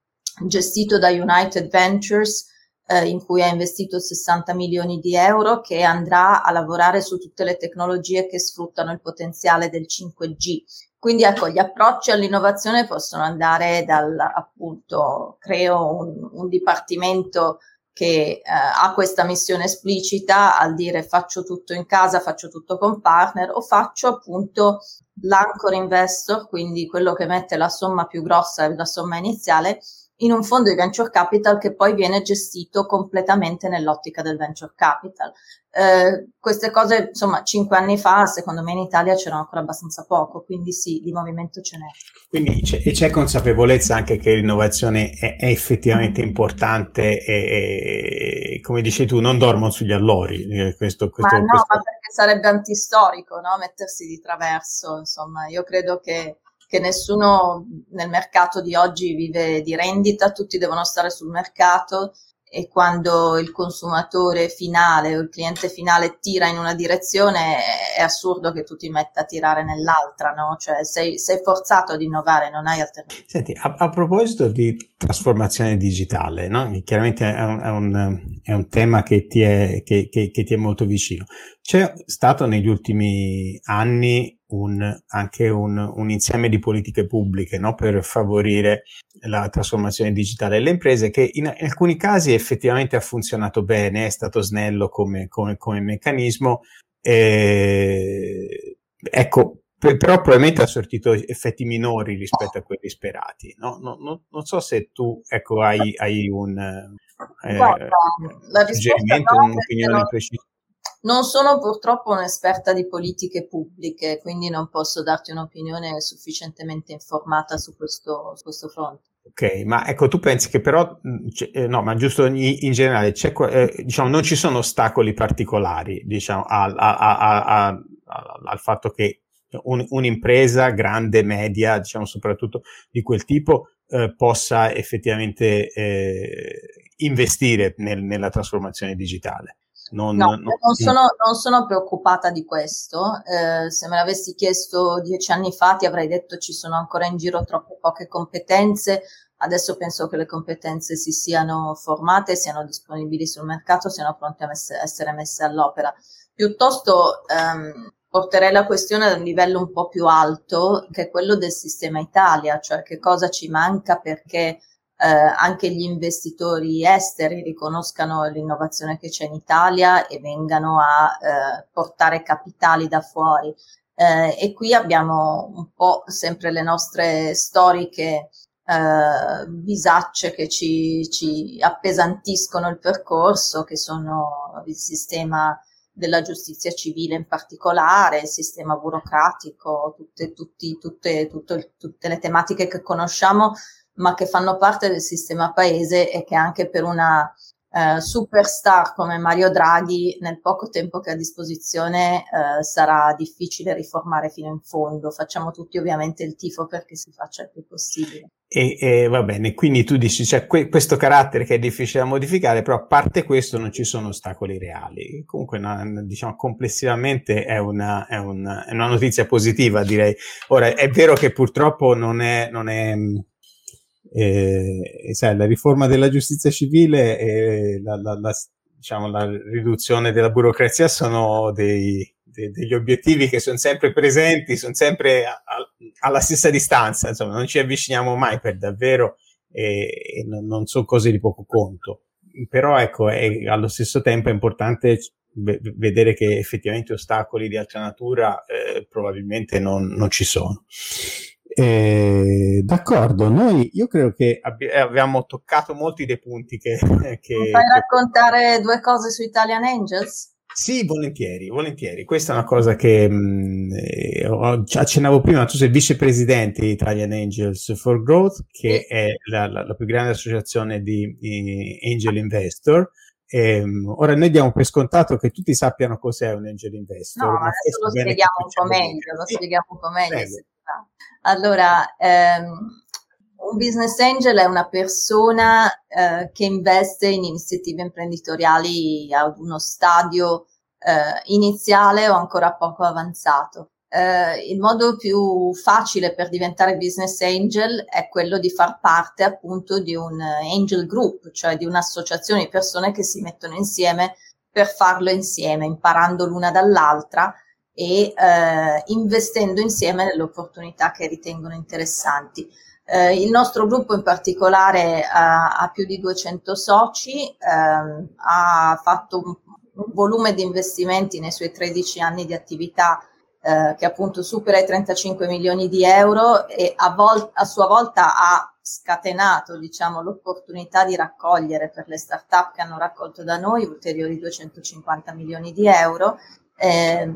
gestito da United Ventures eh, in cui ha investito 60 milioni di euro che andrà a lavorare su tutte le tecnologie che sfruttano il potenziale del 5G. Quindi ecco, gli approcci all'innovazione possono andare dal appunto creo un, un dipartimento che eh, ha questa missione esplicita al dire faccio tutto in casa, faccio tutto con partner o faccio appunto l'anchor investor, quindi quello che mette la somma più grossa, la somma iniziale, in un fondo di venture capital che poi viene gestito completamente nell'ottica del venture capital. Eh, queste cose, insomma, cinque anni fa, secondo me in Italia c'erano ancora abbastanza poco, quindi sì, di movimento ce n'è. Quindi c'è, e c'è consapevolezza anche che l'innovazione è, è effettivamente importante e, e, come dici tu, non dormono sugli allori. Eh, questo, questo, ma no, questo... ma perché sarebbe antistorico, no? Mettersi di traverso, insomma, io credo che che nessuno nel mercato di oggi vive di rendita, tutti devono stare sul mercato e quando il consumatore finale o il cliente finale tira in una direzione è assurdo che tu ti metta a tirare nell'altra, no? Cioè sei, sei forzato ad innovare, non hai alternative. Senti, a, a proposito di trasformazione digitale, no? chiaramente è un, è, un, è un, tema che ti è, che, che, che ti è molto vicino. C'è stato negli ultimi anni un, anche un, un, insieme di politiche pubbliche no? per favorire la trasformazione digitale delle imprese che in, alcuni casi effettivamente ha funzionato bene, è stato snello come, come, come meccanismo. Eh, ecco, però probabilmente ha sortito effetti minori rispetto a quelli sperati. No? No, no, non so se tu ecco, hai, hai un eh, Guarda, suggerimento, un'opinione precisa. Non sono purtroppo un'esperta di politiche pubbliche, quindi non posso darti un'opinione sufficientemente informata su questo, su questo fronte. Ok, ma ecco, tu pensi che però, eh, no, ma giusto in, generale, eh, diciamo, non ci sono ostacoli particolari, diciamo, al, a, a, al fatto che un, un'impresa grande, media, diciamo, soprattutto di quel tipo, eh, possa effettivamente eh, investire nel, nella trasformazione digitale. Non, no, non, non, sono, non, sono, preoccupata di questo. Eh, se me l'avessi chiesto dieci anni fa ti avrei detto ci sono ancora in giro troppe poche competenze. Adesso penso che le competenze si siano formate, siano disponibili sul mercato, siano pronte a messe, essere messe all'opera. Piuttosto ehm, porterei la questione ad un livello un po' più alto, che è quello del sistema Italia, cioè che cosa ci manca perché eh, anche gli investitori esteri riconoscano l'innovazione che c'è in Italia e vengano a eh, portare capitali da fuori. Eh, e qui abbiamo un po' sempre le nostre storiche eh, bisacce che ci, ci appesantiscono il percorso, che sono il sistema della giustizia civile in particolare, il sistema burocratico, tutte, tutti, tutte, tutte, tutte le tematiche che conosciamo, ma che fanno parte del sistema paese e che anche per una eh, superstar come Mario Draghi nel poco tempo che ha a disposizione eh, sarà difficile riformare fino in fondo. Facciamo tutti ovviamente il tifo perché si faccia il più possibile. E, e va bene, quindi tu dici c'è que- questo carattere che è difficile da modificare, però a parte questo non ci sono ostacoli reali. Comunque, una, diciamo, complessivamente è una, è, una, è una, notizia positiva, direi. Ora, è vero che purtroppo non è, non è eh, sai, la riforma della giustizia civile e la, la, la, diciamo, la riduzione della burocrazia sono dei, de, degli obiettivi che sono sempre presenti, sono sempre a, a, alla stessa distanza, insomma, non ci avviciniamo mai per davvero e, e non, non, sono cose di poco conto. Però ecco, è, allo stesso tempo è importante vedere che effettivamente ostacoli di altra natura eh, probabilmente non, non ci sono. Eh, d'accordo, noi io credo che abbi- eh, abbiamo toccato molti dei punti che... che Mi fai raccontare due cose su Italian Angels? Sì, volentieri, volentieri. Questa è una cosa che mh, eh, accennavo prima. Tu sei vicepresidente di Italian Angels for Growth, che è la, la, la, più grande associazione di, di Angel Investor. E, ehm, ora noi diamo per scontato che tutti sappiano cos'è un angel investor. No, ma adesso lo spieghiamo un po' meglio, lo spieghiamo un po' meglio. Allora, ehm, un business angel è una persona eh, che investe in iniziative imprenditoriali ad uno stadio eh, iniziale o ancora poco avanzato. Eh, il modo più facile per diventare business angel è quello di far parte appunto di un angel group, cioè di un'associazione di persone che si mettono insieme per farlo insieme, imparando l'una dall'altra e eh, investendo insieme nelle opportunità che ritengono interessanti. Eh, il nostro gruppo in particolare ha, ha più di 200 soci, ehm, ha fatto un, un, volume di investimenti nei suoi 13 anni di attività eh, che appunto supera i 35 milioni di euro e a, vol- a sua volta ha scatenato diciamo, l'opportunità di raccogliere per le start-up che hanno raccolto da noi ulteriori 250 milioni di euro eh,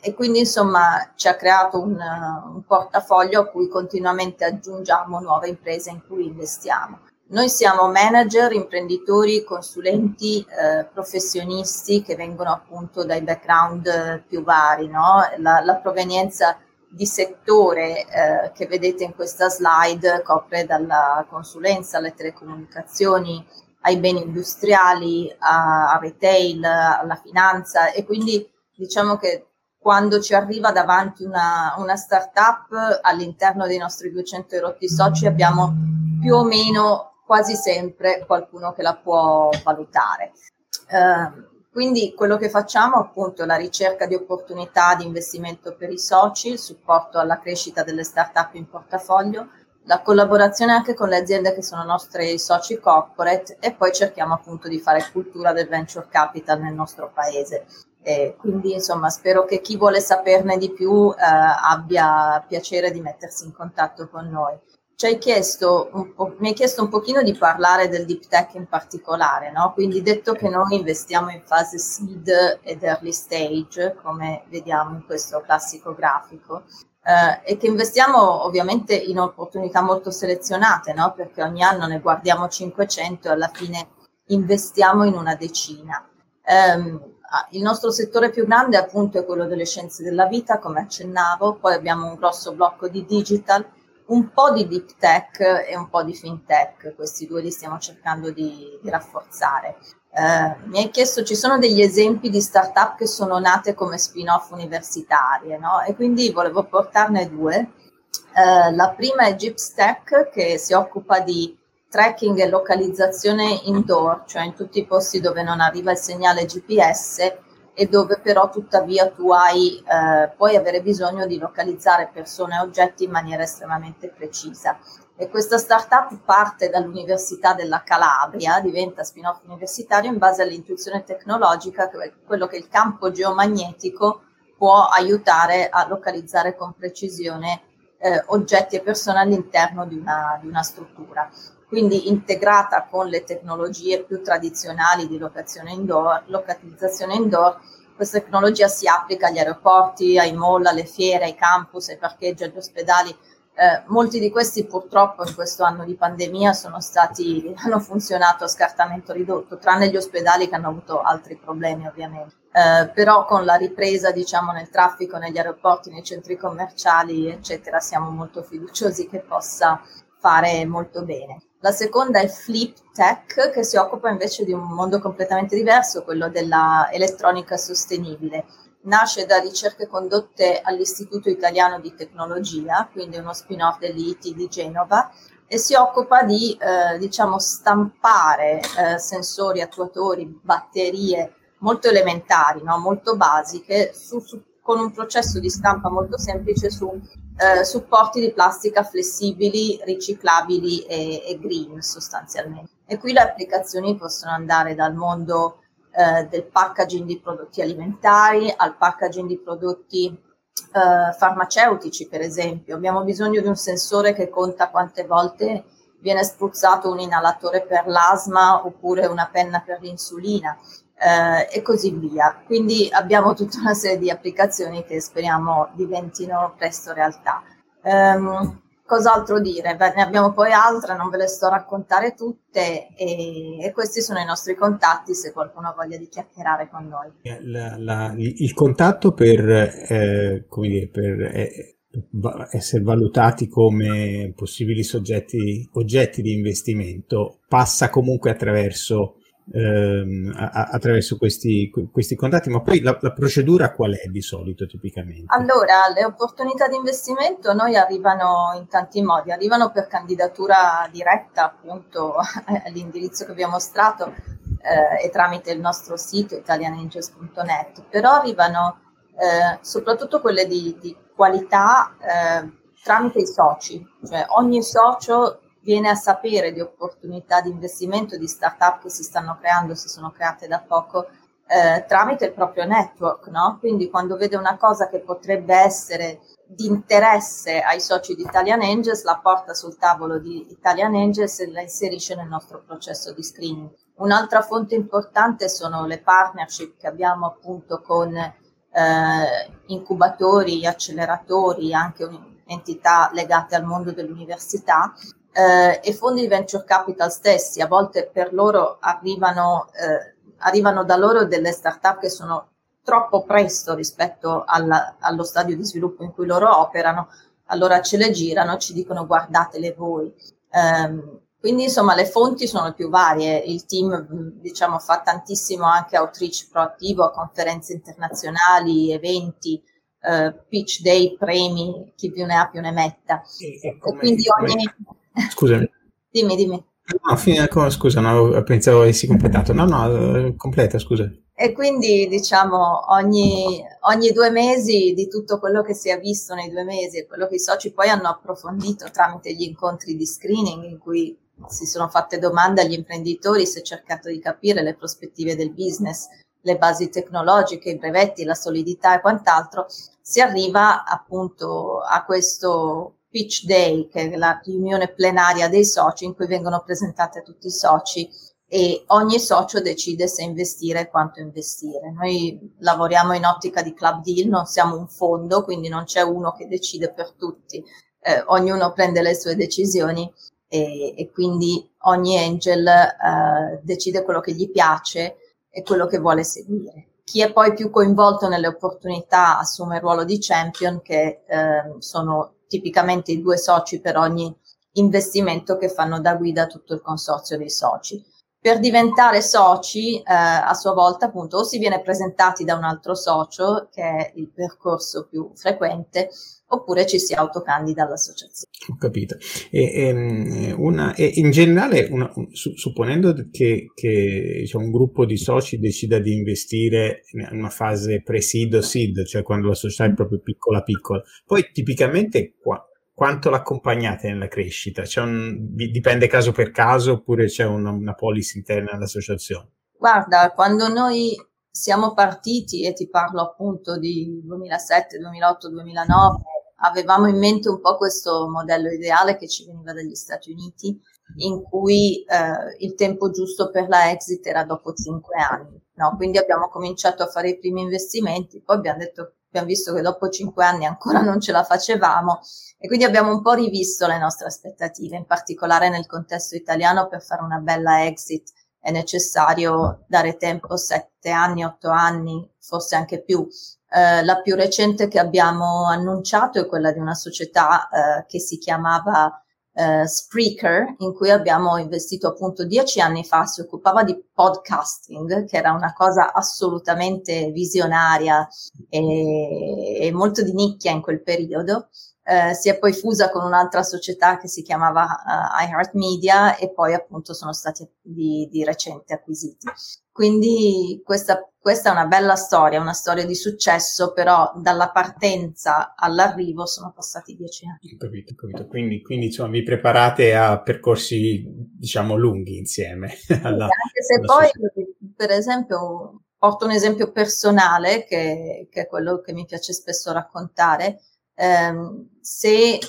e quindi insomma ci ha creato un, un, portafoglio a cui continuamente aggiungiamo nuove imprese in cui investiamo. Noi siamo manager, imprenditori, consulenti, eh, professionisti che vengono appunto dai background più vari, no? la, la, provenienza di settore eh, che vedete in questa slide copre dalla consulenza alle telecomunicazioni, ai beni industriali, a, a retail, alla finanza e quindi diciamo che quando ci arriva davanti una, una startup all'interno dei nostri 200 erotti soci abbiamo più o meno quasi sempre qualcuno che la può valutare. Eh, quindi quello che facciamo appunto è la ricerca di opportunità di investimento per i soci, il supporto alla crescita delle startup in portafoglio, la collaborazione anche con le aziende che sono nostri soci corporate e poi cerchiamo appunto di fare cultura del venture capital nel nostro paese. E quindi insomma spero che chi vuole saperne di più eh, abbia piacere di mettersi in contatto con noi. Ci hai chiesto mi hai chiesto un pochino di parlare del deep tech in particolare, no? quindi detto che noi investiamo in fase seed ed early stage, come vediamo in questo classico grafico, eh, e che investiamo ovviamente in opportunità molto selezionate, no? perché ogni anno ne guardiamo 500 e alla fine investiamo in una decina. Um, il nostro settore più grande appunto è quello delle scienze della vita, come accennavo, poi abbiamo un grosso blocco di digital, un po' di deep tech e un po' di fintech, questi due li stiamo cercando di, di rafforzare. Eh, mi hai chiesto, ci sono degli esempi di startup che sono nate come spin-off universitarie, no? E quindi volevo portarne due. Eh, la prima è Gipstack che si occupa di tracking e localizzazione indoor, cioè in tutti i posti dove non arriva il segnale GPS e dove però tuttavia tu hai, eh, puoi avere bisogno di localizzare persone e oggetti in maniera estremamente precisa. E questa startup parte dall'Università della Calabria, diventa spin-off universitario in base all'intuizione tecnologica, quello che il campo geomagnetico può aiutare a localizzare con precisione eh, oggetti e persone all'interno di una, di una struttura quindi integrata con le tecnologie più tradizionali di locazione indoor, localizzazione indoor, questa tecnologia si applica agli aeroporti, ai mall, alle fiere, ai campus, ai parcheggi, agli ospedali. Eh, molti di questi purtroppo in questo anno di pandemia stati, hanno funzionato a scartamento ridotto, tranne gli ospedali che hanno avuto altri problemi ovviamente. Eh, però con la ripresa diciamo nel traffico, negli aeroporti, nei centri commerciali eccetera siamo molto fiduciosi che possa fare molto bene. La seconda è Flip Tech, che si occupa invece di un mondo completamente diverso, quello della elettronica sostenibile. Nasce da ricerche condotte all'Istituto Italiano di Tecnologia, quindi uno spin-off dell'IT di Genova, e si occupa di eh, diciamo, stampare eh, sensori, attuatori, batterie molto elementari, no? molto basiche, su, su, con un processo di stampa molto semplice su eh, supporti di plastica flessibili, riciclabili e, e, green sostanzialmente. E qui le applicazioni possono andare dal mondo eh, del packaging di prodotti alimentari al packaging di prodotti eh, farmaceutici, per esempio. Abbiamo bisogno di un sensore che conta quante volte viene spruzzato un inalatore per l'asma oppure una penna per l'insulina eh, e così via. Quindi abbiamo tutta una serie di applicazioni che speriamo diventino presto realtà. Um, cos'altro dire? Beh, ne abbiamo poi altre, non ve le sto a raccontare tutte e, e, questi sono i nostri contatti se qualcuno ha voglia di chiacchierare con noi. La, la, il contatto per, eh, dire, per eh, essere valutati come possibili soggetti, oggetti di investimento passa comunque attraverso ehm, attraverso questi, questi, contatti, ma poi la, la, procedura qual è di solito tipicamente? Allora, le opportunità di investimento noi arrivano in tanti modi, arrivano per candidatura diretta appunto all'indirizzo che vi ho mostrato eh, e tramite il nostro sito italianangels.net, però arrivano eh, soprattutto quelle di, di qualità eh, tramite i soci, cioè ogni socio viene a sapere di opportunità di investimento di start-up che si stanno creando, si sono create da poco, eh, tramite il proprio network, no? Quindi quando vede una cosa che potrebbe essere di interesse ai soci di Italian Angels, la porta sul tavolo di Italian Angels e la inserisce nel nostro processo di screening. Un'altra fonte importante sono le partnership che abbiamo appunto con eh, incubatori, acceleratori, anche entità legate al mondo dell'università eh, e fondi di venture capital stessi, a volte per loro arrivano, eh, arrivano da loro delle start-up che sono troppo presto rispetto alla, allo stadio di sviluppo in cui loro operano, allora ce le girano, ci dicono guardatele voi. Um, quindi insomma le fonti sono più varie, il team diciamo fa tantissimo anche outreach proattivo a conferenze internazionali, eventi, uh, pitch day, premi, chi più ne ha più ne metta. E, e, e quindi ogni, Scusami. dimmi, dimmi. No, fine, scusa, no, pensavo avessi completato. No, no, completa, scusa. E quindi diciamo ogni, ogni, due mesi di tutto quello che si è visto nei due mesi e quello che i soci poi hanno approfondito tramite gli incontri di screening in cui si sono fatte domande agli imprenditori, si è cercato di capire le prospettive del business, le basi tecnologiche, i brevetti, la solidità e quant'altro, si arriva appunto a questo pitch day, che è la riunione plenaria dei soci in cui vengono presentati tutti i soci e ogni socio decide se investire e quanto investire. Noi lavoriamo in ottica di club deal, non siamo un fondo, quindi non c'è uno che decide per tutti, eh, ognuno prende le sue decisioni e, e quindi ogni angel eh, decide quello che gli piace e quello che vuole seguire. Chi è poi più coinvolto nelle opportunità assume il ruolo di champion, che eh, sono tipicamente i due soci per ogni investimento che fanno da guida a tutto il consorzio dei soci. Per diventare soci, eh, a sua volta, appunto, o si viene presentati da un altro socio, che è il percorso più frequente, oppure ci si autocandida all'associazione. Ho capito. E, e, ehm, una, e in generale, una, su, supponendo che, che diciamo, un gruppo di soci decida di investire in una fase pre-seed o seed, cioè quando la società è proprio piccola piccola, poi tipicamente qua, quanto l'accompagnate nella crescita? Un, dipende caso per caso oppure c'è una, una policy interna all'associazione? Guarda, quando noi siamo partiti, e ti parlo appunto di 2007, 2008, 2009, avevamo in mente un po' questo modello ideale che ci veniva dagli Stati Uniti, in cui eh, il tempo giusto per la exit era dopo cinque anni. No? Quindi abbiamo cominciato a fare i primi investimenti, poi abbiamo, detto, abbiamo visto che dopo cinque anni ancora non ce la facevamo e quindi abbiamo un po' rivisto le nostre aspettative, in particolare nel contesto italiano per fare una bella exit è necessario dare tempo sette anni, otto anni, forse anche più eh, la più recente che abbiamo annunciato è quella di una società eh, che si chiamava eh, Spreaker, in cui abbiamo investito appunto dieci anni fa, si occupava di podcasting, che era una cosa assolutamente visionaria e, e molto di nicchia in quel periodo. Eh, si è poi fusa con un'altra società che si chiamava uh, iHeartMedia e poi appunto sono stati di, di recente acquisiti. Quindi questa, questa, è una bella storia, una storia di successo, però dalla partenza all'arrivo sono passati dieci anni. Capito, capito. Quindi, quindi insomma vi preparate a percorsi diciamo lunghi insieme. Alla, anche se poi, società. per esempio, porto un esempio personale che, che è quello che mi piace spesso raccontare ehm, se eh,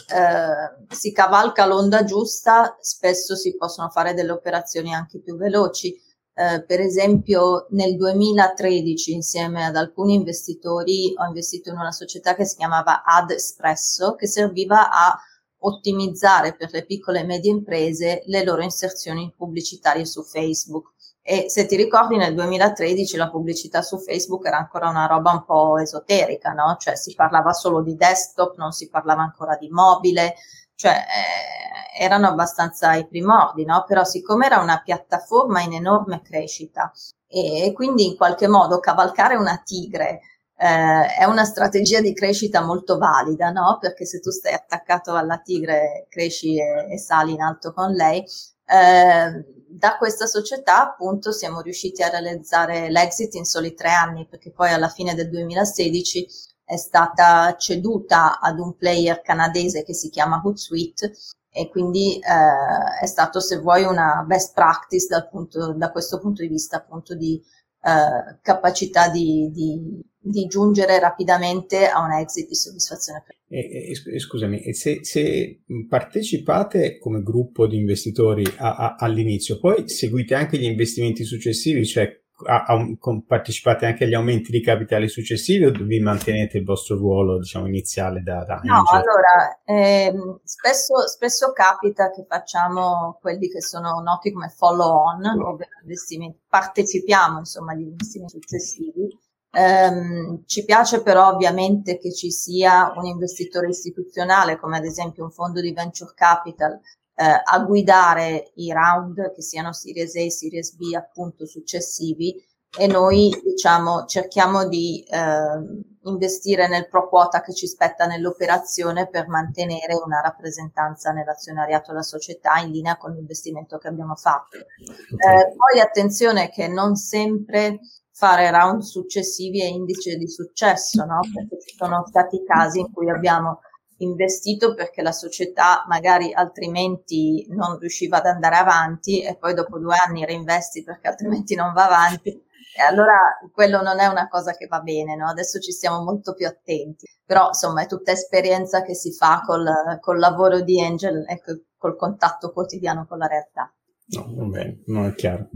si cavalca l'onda giusta, spesso si possono fare delle operazioni anche più veloci. Eh, per esempio, nel 2013, insieme ad alcuni investitori, ho investito in una società che si chiamava Ad Espresso, che serviva a ottimizzare per le piccole e medie imprese le loro inserzioni pubblicitarie su Facebook. E se ti ricordi nel 2013 la pubblicità su Facebook era ancora una roba un po' esoterica, no? Cioè si parlava solo di desktop, non si parlava ancora di mobile, cioè eh, erano abbastanza i primordi, no? Però siccome era una piattaforma in enorme crescita e, quindi in qualche modo cavalcare una tigre eh, è una strategia di crescita molto valida, no? Perché se tu stai attaccato alla tigre, cresci e, e sali in alto con lei. Eh, da questa società appunto siamo riusciti a realizzare l'exit in soli tre anni perché poi alla fine del 2016 è stata ceduta ad un player canadese che si chiama Hootsuite e quindi eh, è stato se vuoi una best practice dal punto, da questo punto di vista appunto di eh, capacità di, di, di, giungere rapidamente a un exit di soddisfazione. E, e, scusami, se, se, partecipate come gruppo di investitori a, a, all'inizio, poi seguite anche gli investimenti successivi, cioè a, partecipate anche agli aumenti di capitale successivi o vi mantenete il vostro ruolo diciamo, iniziale da, da No, allora, ehm, spesso, spesso, capita che facciamo quelli che sono noti come follow on, ovvero investimenti, partecipiamo insomma agli investimenti successivi. Um, ci piace però ovviamente che ci sia un investitore istituzionale come ad esempio un fondo di venture capital eh, a guidare i round che siano Series A, Series B appunto successivi e noi diciamo cerchiamo di eh, investire nel pro quota che ci spetta nell'operazione per mantenere una rappresentanza nell'azionariato della società in linea con l'investimento che abbiamo fatto. Eh, poi attenzione che non sempre fare round successivi è indice di successo, no? Perché ci sono stati casi in cui abbiamo investito perché la società magari altrimenti non riusciva ad andare avanti e poi dopo due anni reinvesti perché altrimenti non va avanti. E allora quello non è una cosa che va bene, no? Adesso ci stiamo molto più attenti. Però insomma è tutta esperienza che si fa col, col lavoro di Angel e col, contatto quotidiano con la realtà. No, va bene, no, è chiaro.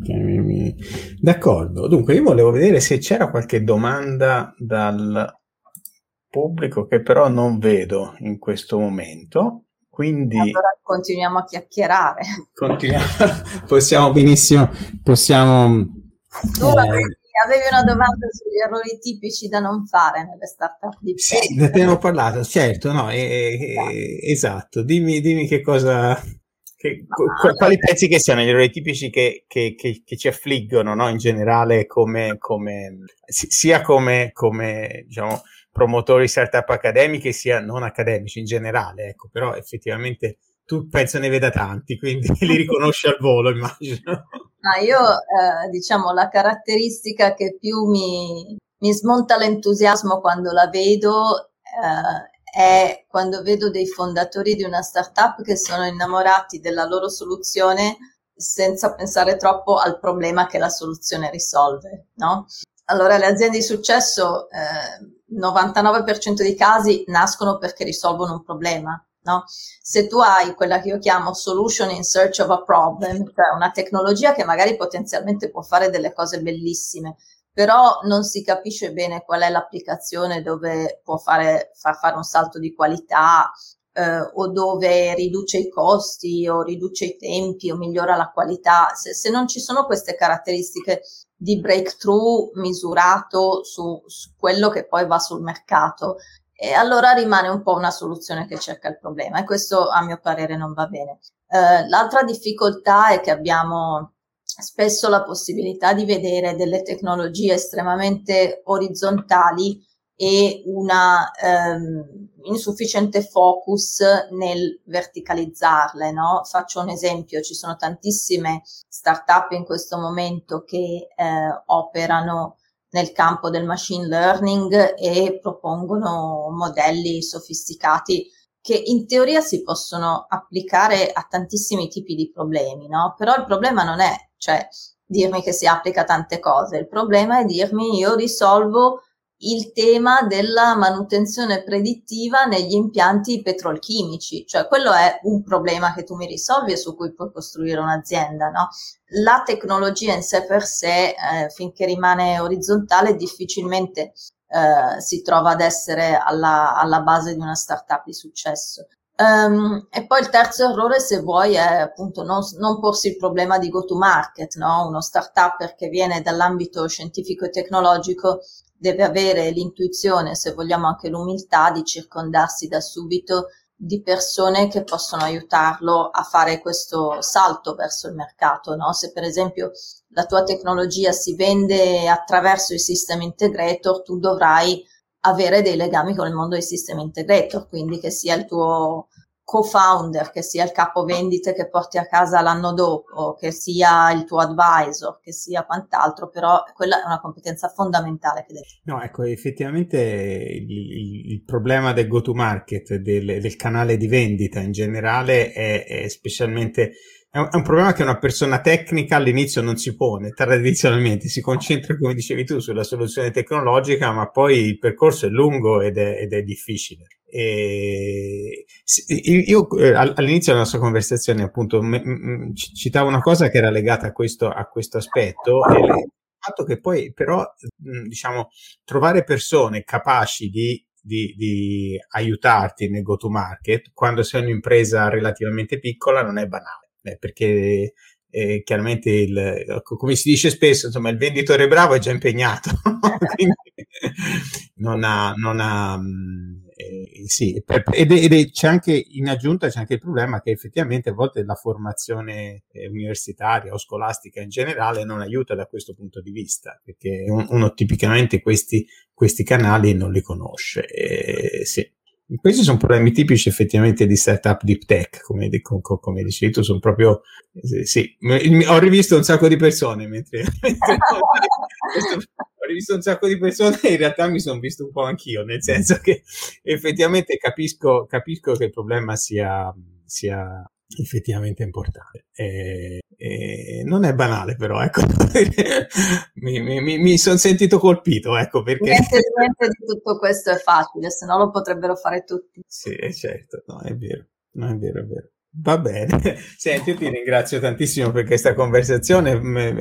D'accordo. Dunque, io volevo vedere se c'era qualche domanda dal pubblico che però non vedo in questo momento. Quindi allora continuiamo a chiacchierare. Continuiamo, possiamo benissimo, possiamo... Tu eh, avevi una domanda sugli errori tipici da non fare nelle startup di Sì, ne abbiamo parlato, certo, no, eh, eh, esatto. Dimmi, dimmi che cosa Che, qu- quali pensi che siano gli errori tipici che, che, che, che ci affliggono no? in generale come, come sia come, come diciamo, promotori startup accademiche sia non accademici in generale, ecco, però effettivamente tu penso ne veda tanti, quindi li riconosci al volo, immagino. Ah, io, eh, diciamo, la caratteristica che più mi, mi smonta l'entusiasmo quando la vedo eh, è quando vedo dei fondatori di una startup che sono innamorati della loro soluzione senza pensare troppo al problema che la soluzione risolve, no? Allora, le aziende di successo, eh, 99% dei casi nascono perché risolvono un problema, no? Se tu hai quella che io chiamo solution in search of a problem, cioè una tecnologia che magari potenzialmente può fare delle cose bellissime, però non si capisce bene qual è l'applicazione dove può fare, far fare un salto di qualità eh, o dove riduce i costi o riduce i tempi o migliora la qualità. Se, se non ci sono queste caratteristiche di breakthrough misurato su, su quello che poi va sul mercato, e allora rimane un po' una soluzione che cerca il problema e questo a mio parere non va bene. Eh, l'altra difficoltà è che abbiamo spesso la possibilità di vedere delle tecnologie estremamente orizzontali e una ehm, insufficiente focus nel verticalizzarle. No? Faccio un esempio, ci sono tantissime startup in questo momento che eh, operano nel campo del machine learning e propongono modelli sofisticati che in teoria si possono applicare a tantissimi tipi di problemi, no? Però il problema non è, cioè, dirmi che si applica a tante cose, il problema è dirmi io risolvo il tema della manutenzione predittiva negli impianti petrolchimici, cioè quello è un problema che tu mi risolvi e su cui puoi costruire un'azienda, no? La tecnologia in sé per sé, eh, finché rimane orizzontale, difficilmente eh, si trova ad essere alla, alla, base di una startup di successo. Um, e poi il terzo errore, se vuoi, è appunto non, non porsi il problema di go to market, no? Uno startup che viene dall'ambito scientifico e tecnologico deve avere l'intuizione, se vogliamo anche l'umiltà, di circondarsi da subito di persone che possono aiutarlo a fare questo salto verso il mercato. No? Se per esempio la tua tecnologia si vende attraverso il system integrator, tu dovrai avere dei legami con il mondo dei system integrator, quindi che sia il tuo co-founder, che sia il capo vendite che porti a casa l'anno dopo, che sia il tuo advisor, che sia quant'altro, però quella è una competenza fondamentale che devi. No, ecco, effettivamente il, il, problema del go-to-market, del, del, canale di vendita in generale è, è specialmente è un, problema che una persona tecnica all'inizio non si pone, tradizionalmente si concentra, come dicevi tu, sulla soluzione tecnologica, ma poi il percorso è lungo ed è, ed è difficile. E io eh, all'inizio della nostra conversazione appunto citavo una cosa che era legata a questo, a questo aspetto e il fatto che poi però diciamo trovare persone capaci di di, di, aiutarti nel go to market quando sei un'impresa relativamente piccola non è banale eh, perché eh, chiaramente il, come si dice spesso, insomma, il venditore bravo è già impegnato, non ha, non ha eh, sì, per, ed, ed c'è anche in aggiunta c'è anche il problema che effettivamente a volte la formazione eh, universitaria o scolastica in generale non aiuta da questo punto di vista, perché uno, uno tipicamente questi, questi canali non li conosce. Eh, sì. Questi sono problemi tipici effettivamente di startup deep tech, come, come, come dicevi tu, sono proprio, sì, ho rivisto un sacco di persone mentre, mentre ho rivisto un sacco di persone e in realtà mi sono visto un po' anch'io, nel senso che effettivamente capisco, capisco che il problema sia, sia effettivamente importante. E, e non è banale, però, ecco, mi, mi, mi sono sentito colpito, ecco, perché... Niente, niente di tutto questo è facile, se no lo potrebbero fare tutti. Sì, certo, no, è vero, no, è vero, è vero. Va bene, senti, io ti ringrazio tantissimo per questa conversazione,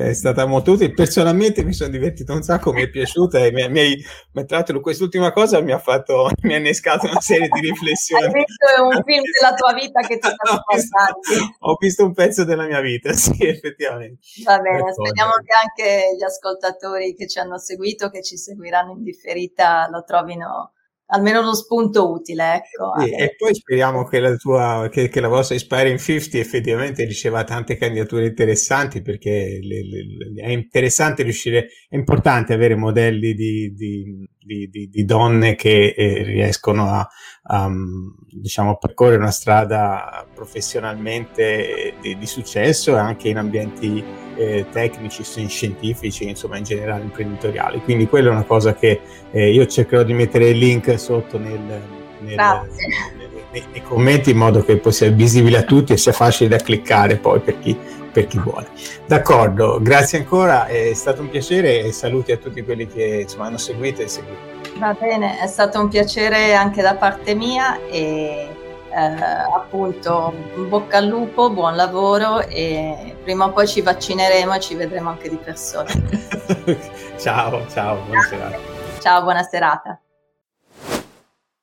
è stata molto utile. Personalmente mi sono divertito un sacco, mi è piaciuta e mi, mi mi tratto quest'ultima cosa mi ha fatto, mi ha innescato una serie di riflessioni. Hai visto un film della tua vita che ti sta portando. Ho visto un pezzo della mia vita, sì, effettivamente. Va bene, speriamo che anche gli ascoltatori che ci hanno seguito, che ci seguiranno in differita, lo trovino almeno uno spunto utile. Ecco. Sì, e poi speriamo che la, tua, che, che la vostra Inspiring 50 effettivamente riceva tante candidature interessanti perché le, le, è interessante riuscire, è importante avere modelli di, di, di, di donne che eh, riescono a, a diciamo, percorrere una strada professionalmente di, di successo anche in ambienti eh, tecnici, scientifici, insomma in generale imprenditoriali. Quindi quella è una cosa che eh, io cercherò di mettere il link sotto nel, nel, nei, nei, commenti in modo che poi sia visibile a tutti e sia facile da cliccare poi per chi, per chi vuole. D'accordo, grazie ancora, è stato un piacere e saluti a tutti quelli che insomma, hanno seguito e seguito. Va bene, è stato un piacere anche da parte mia e eh, appunto bocca al lupo, buon lavoro e prima o poi ci vaccineremo e ci vedremo anche di persona. ciao, ciao, buona serata. Ciao, buona serata.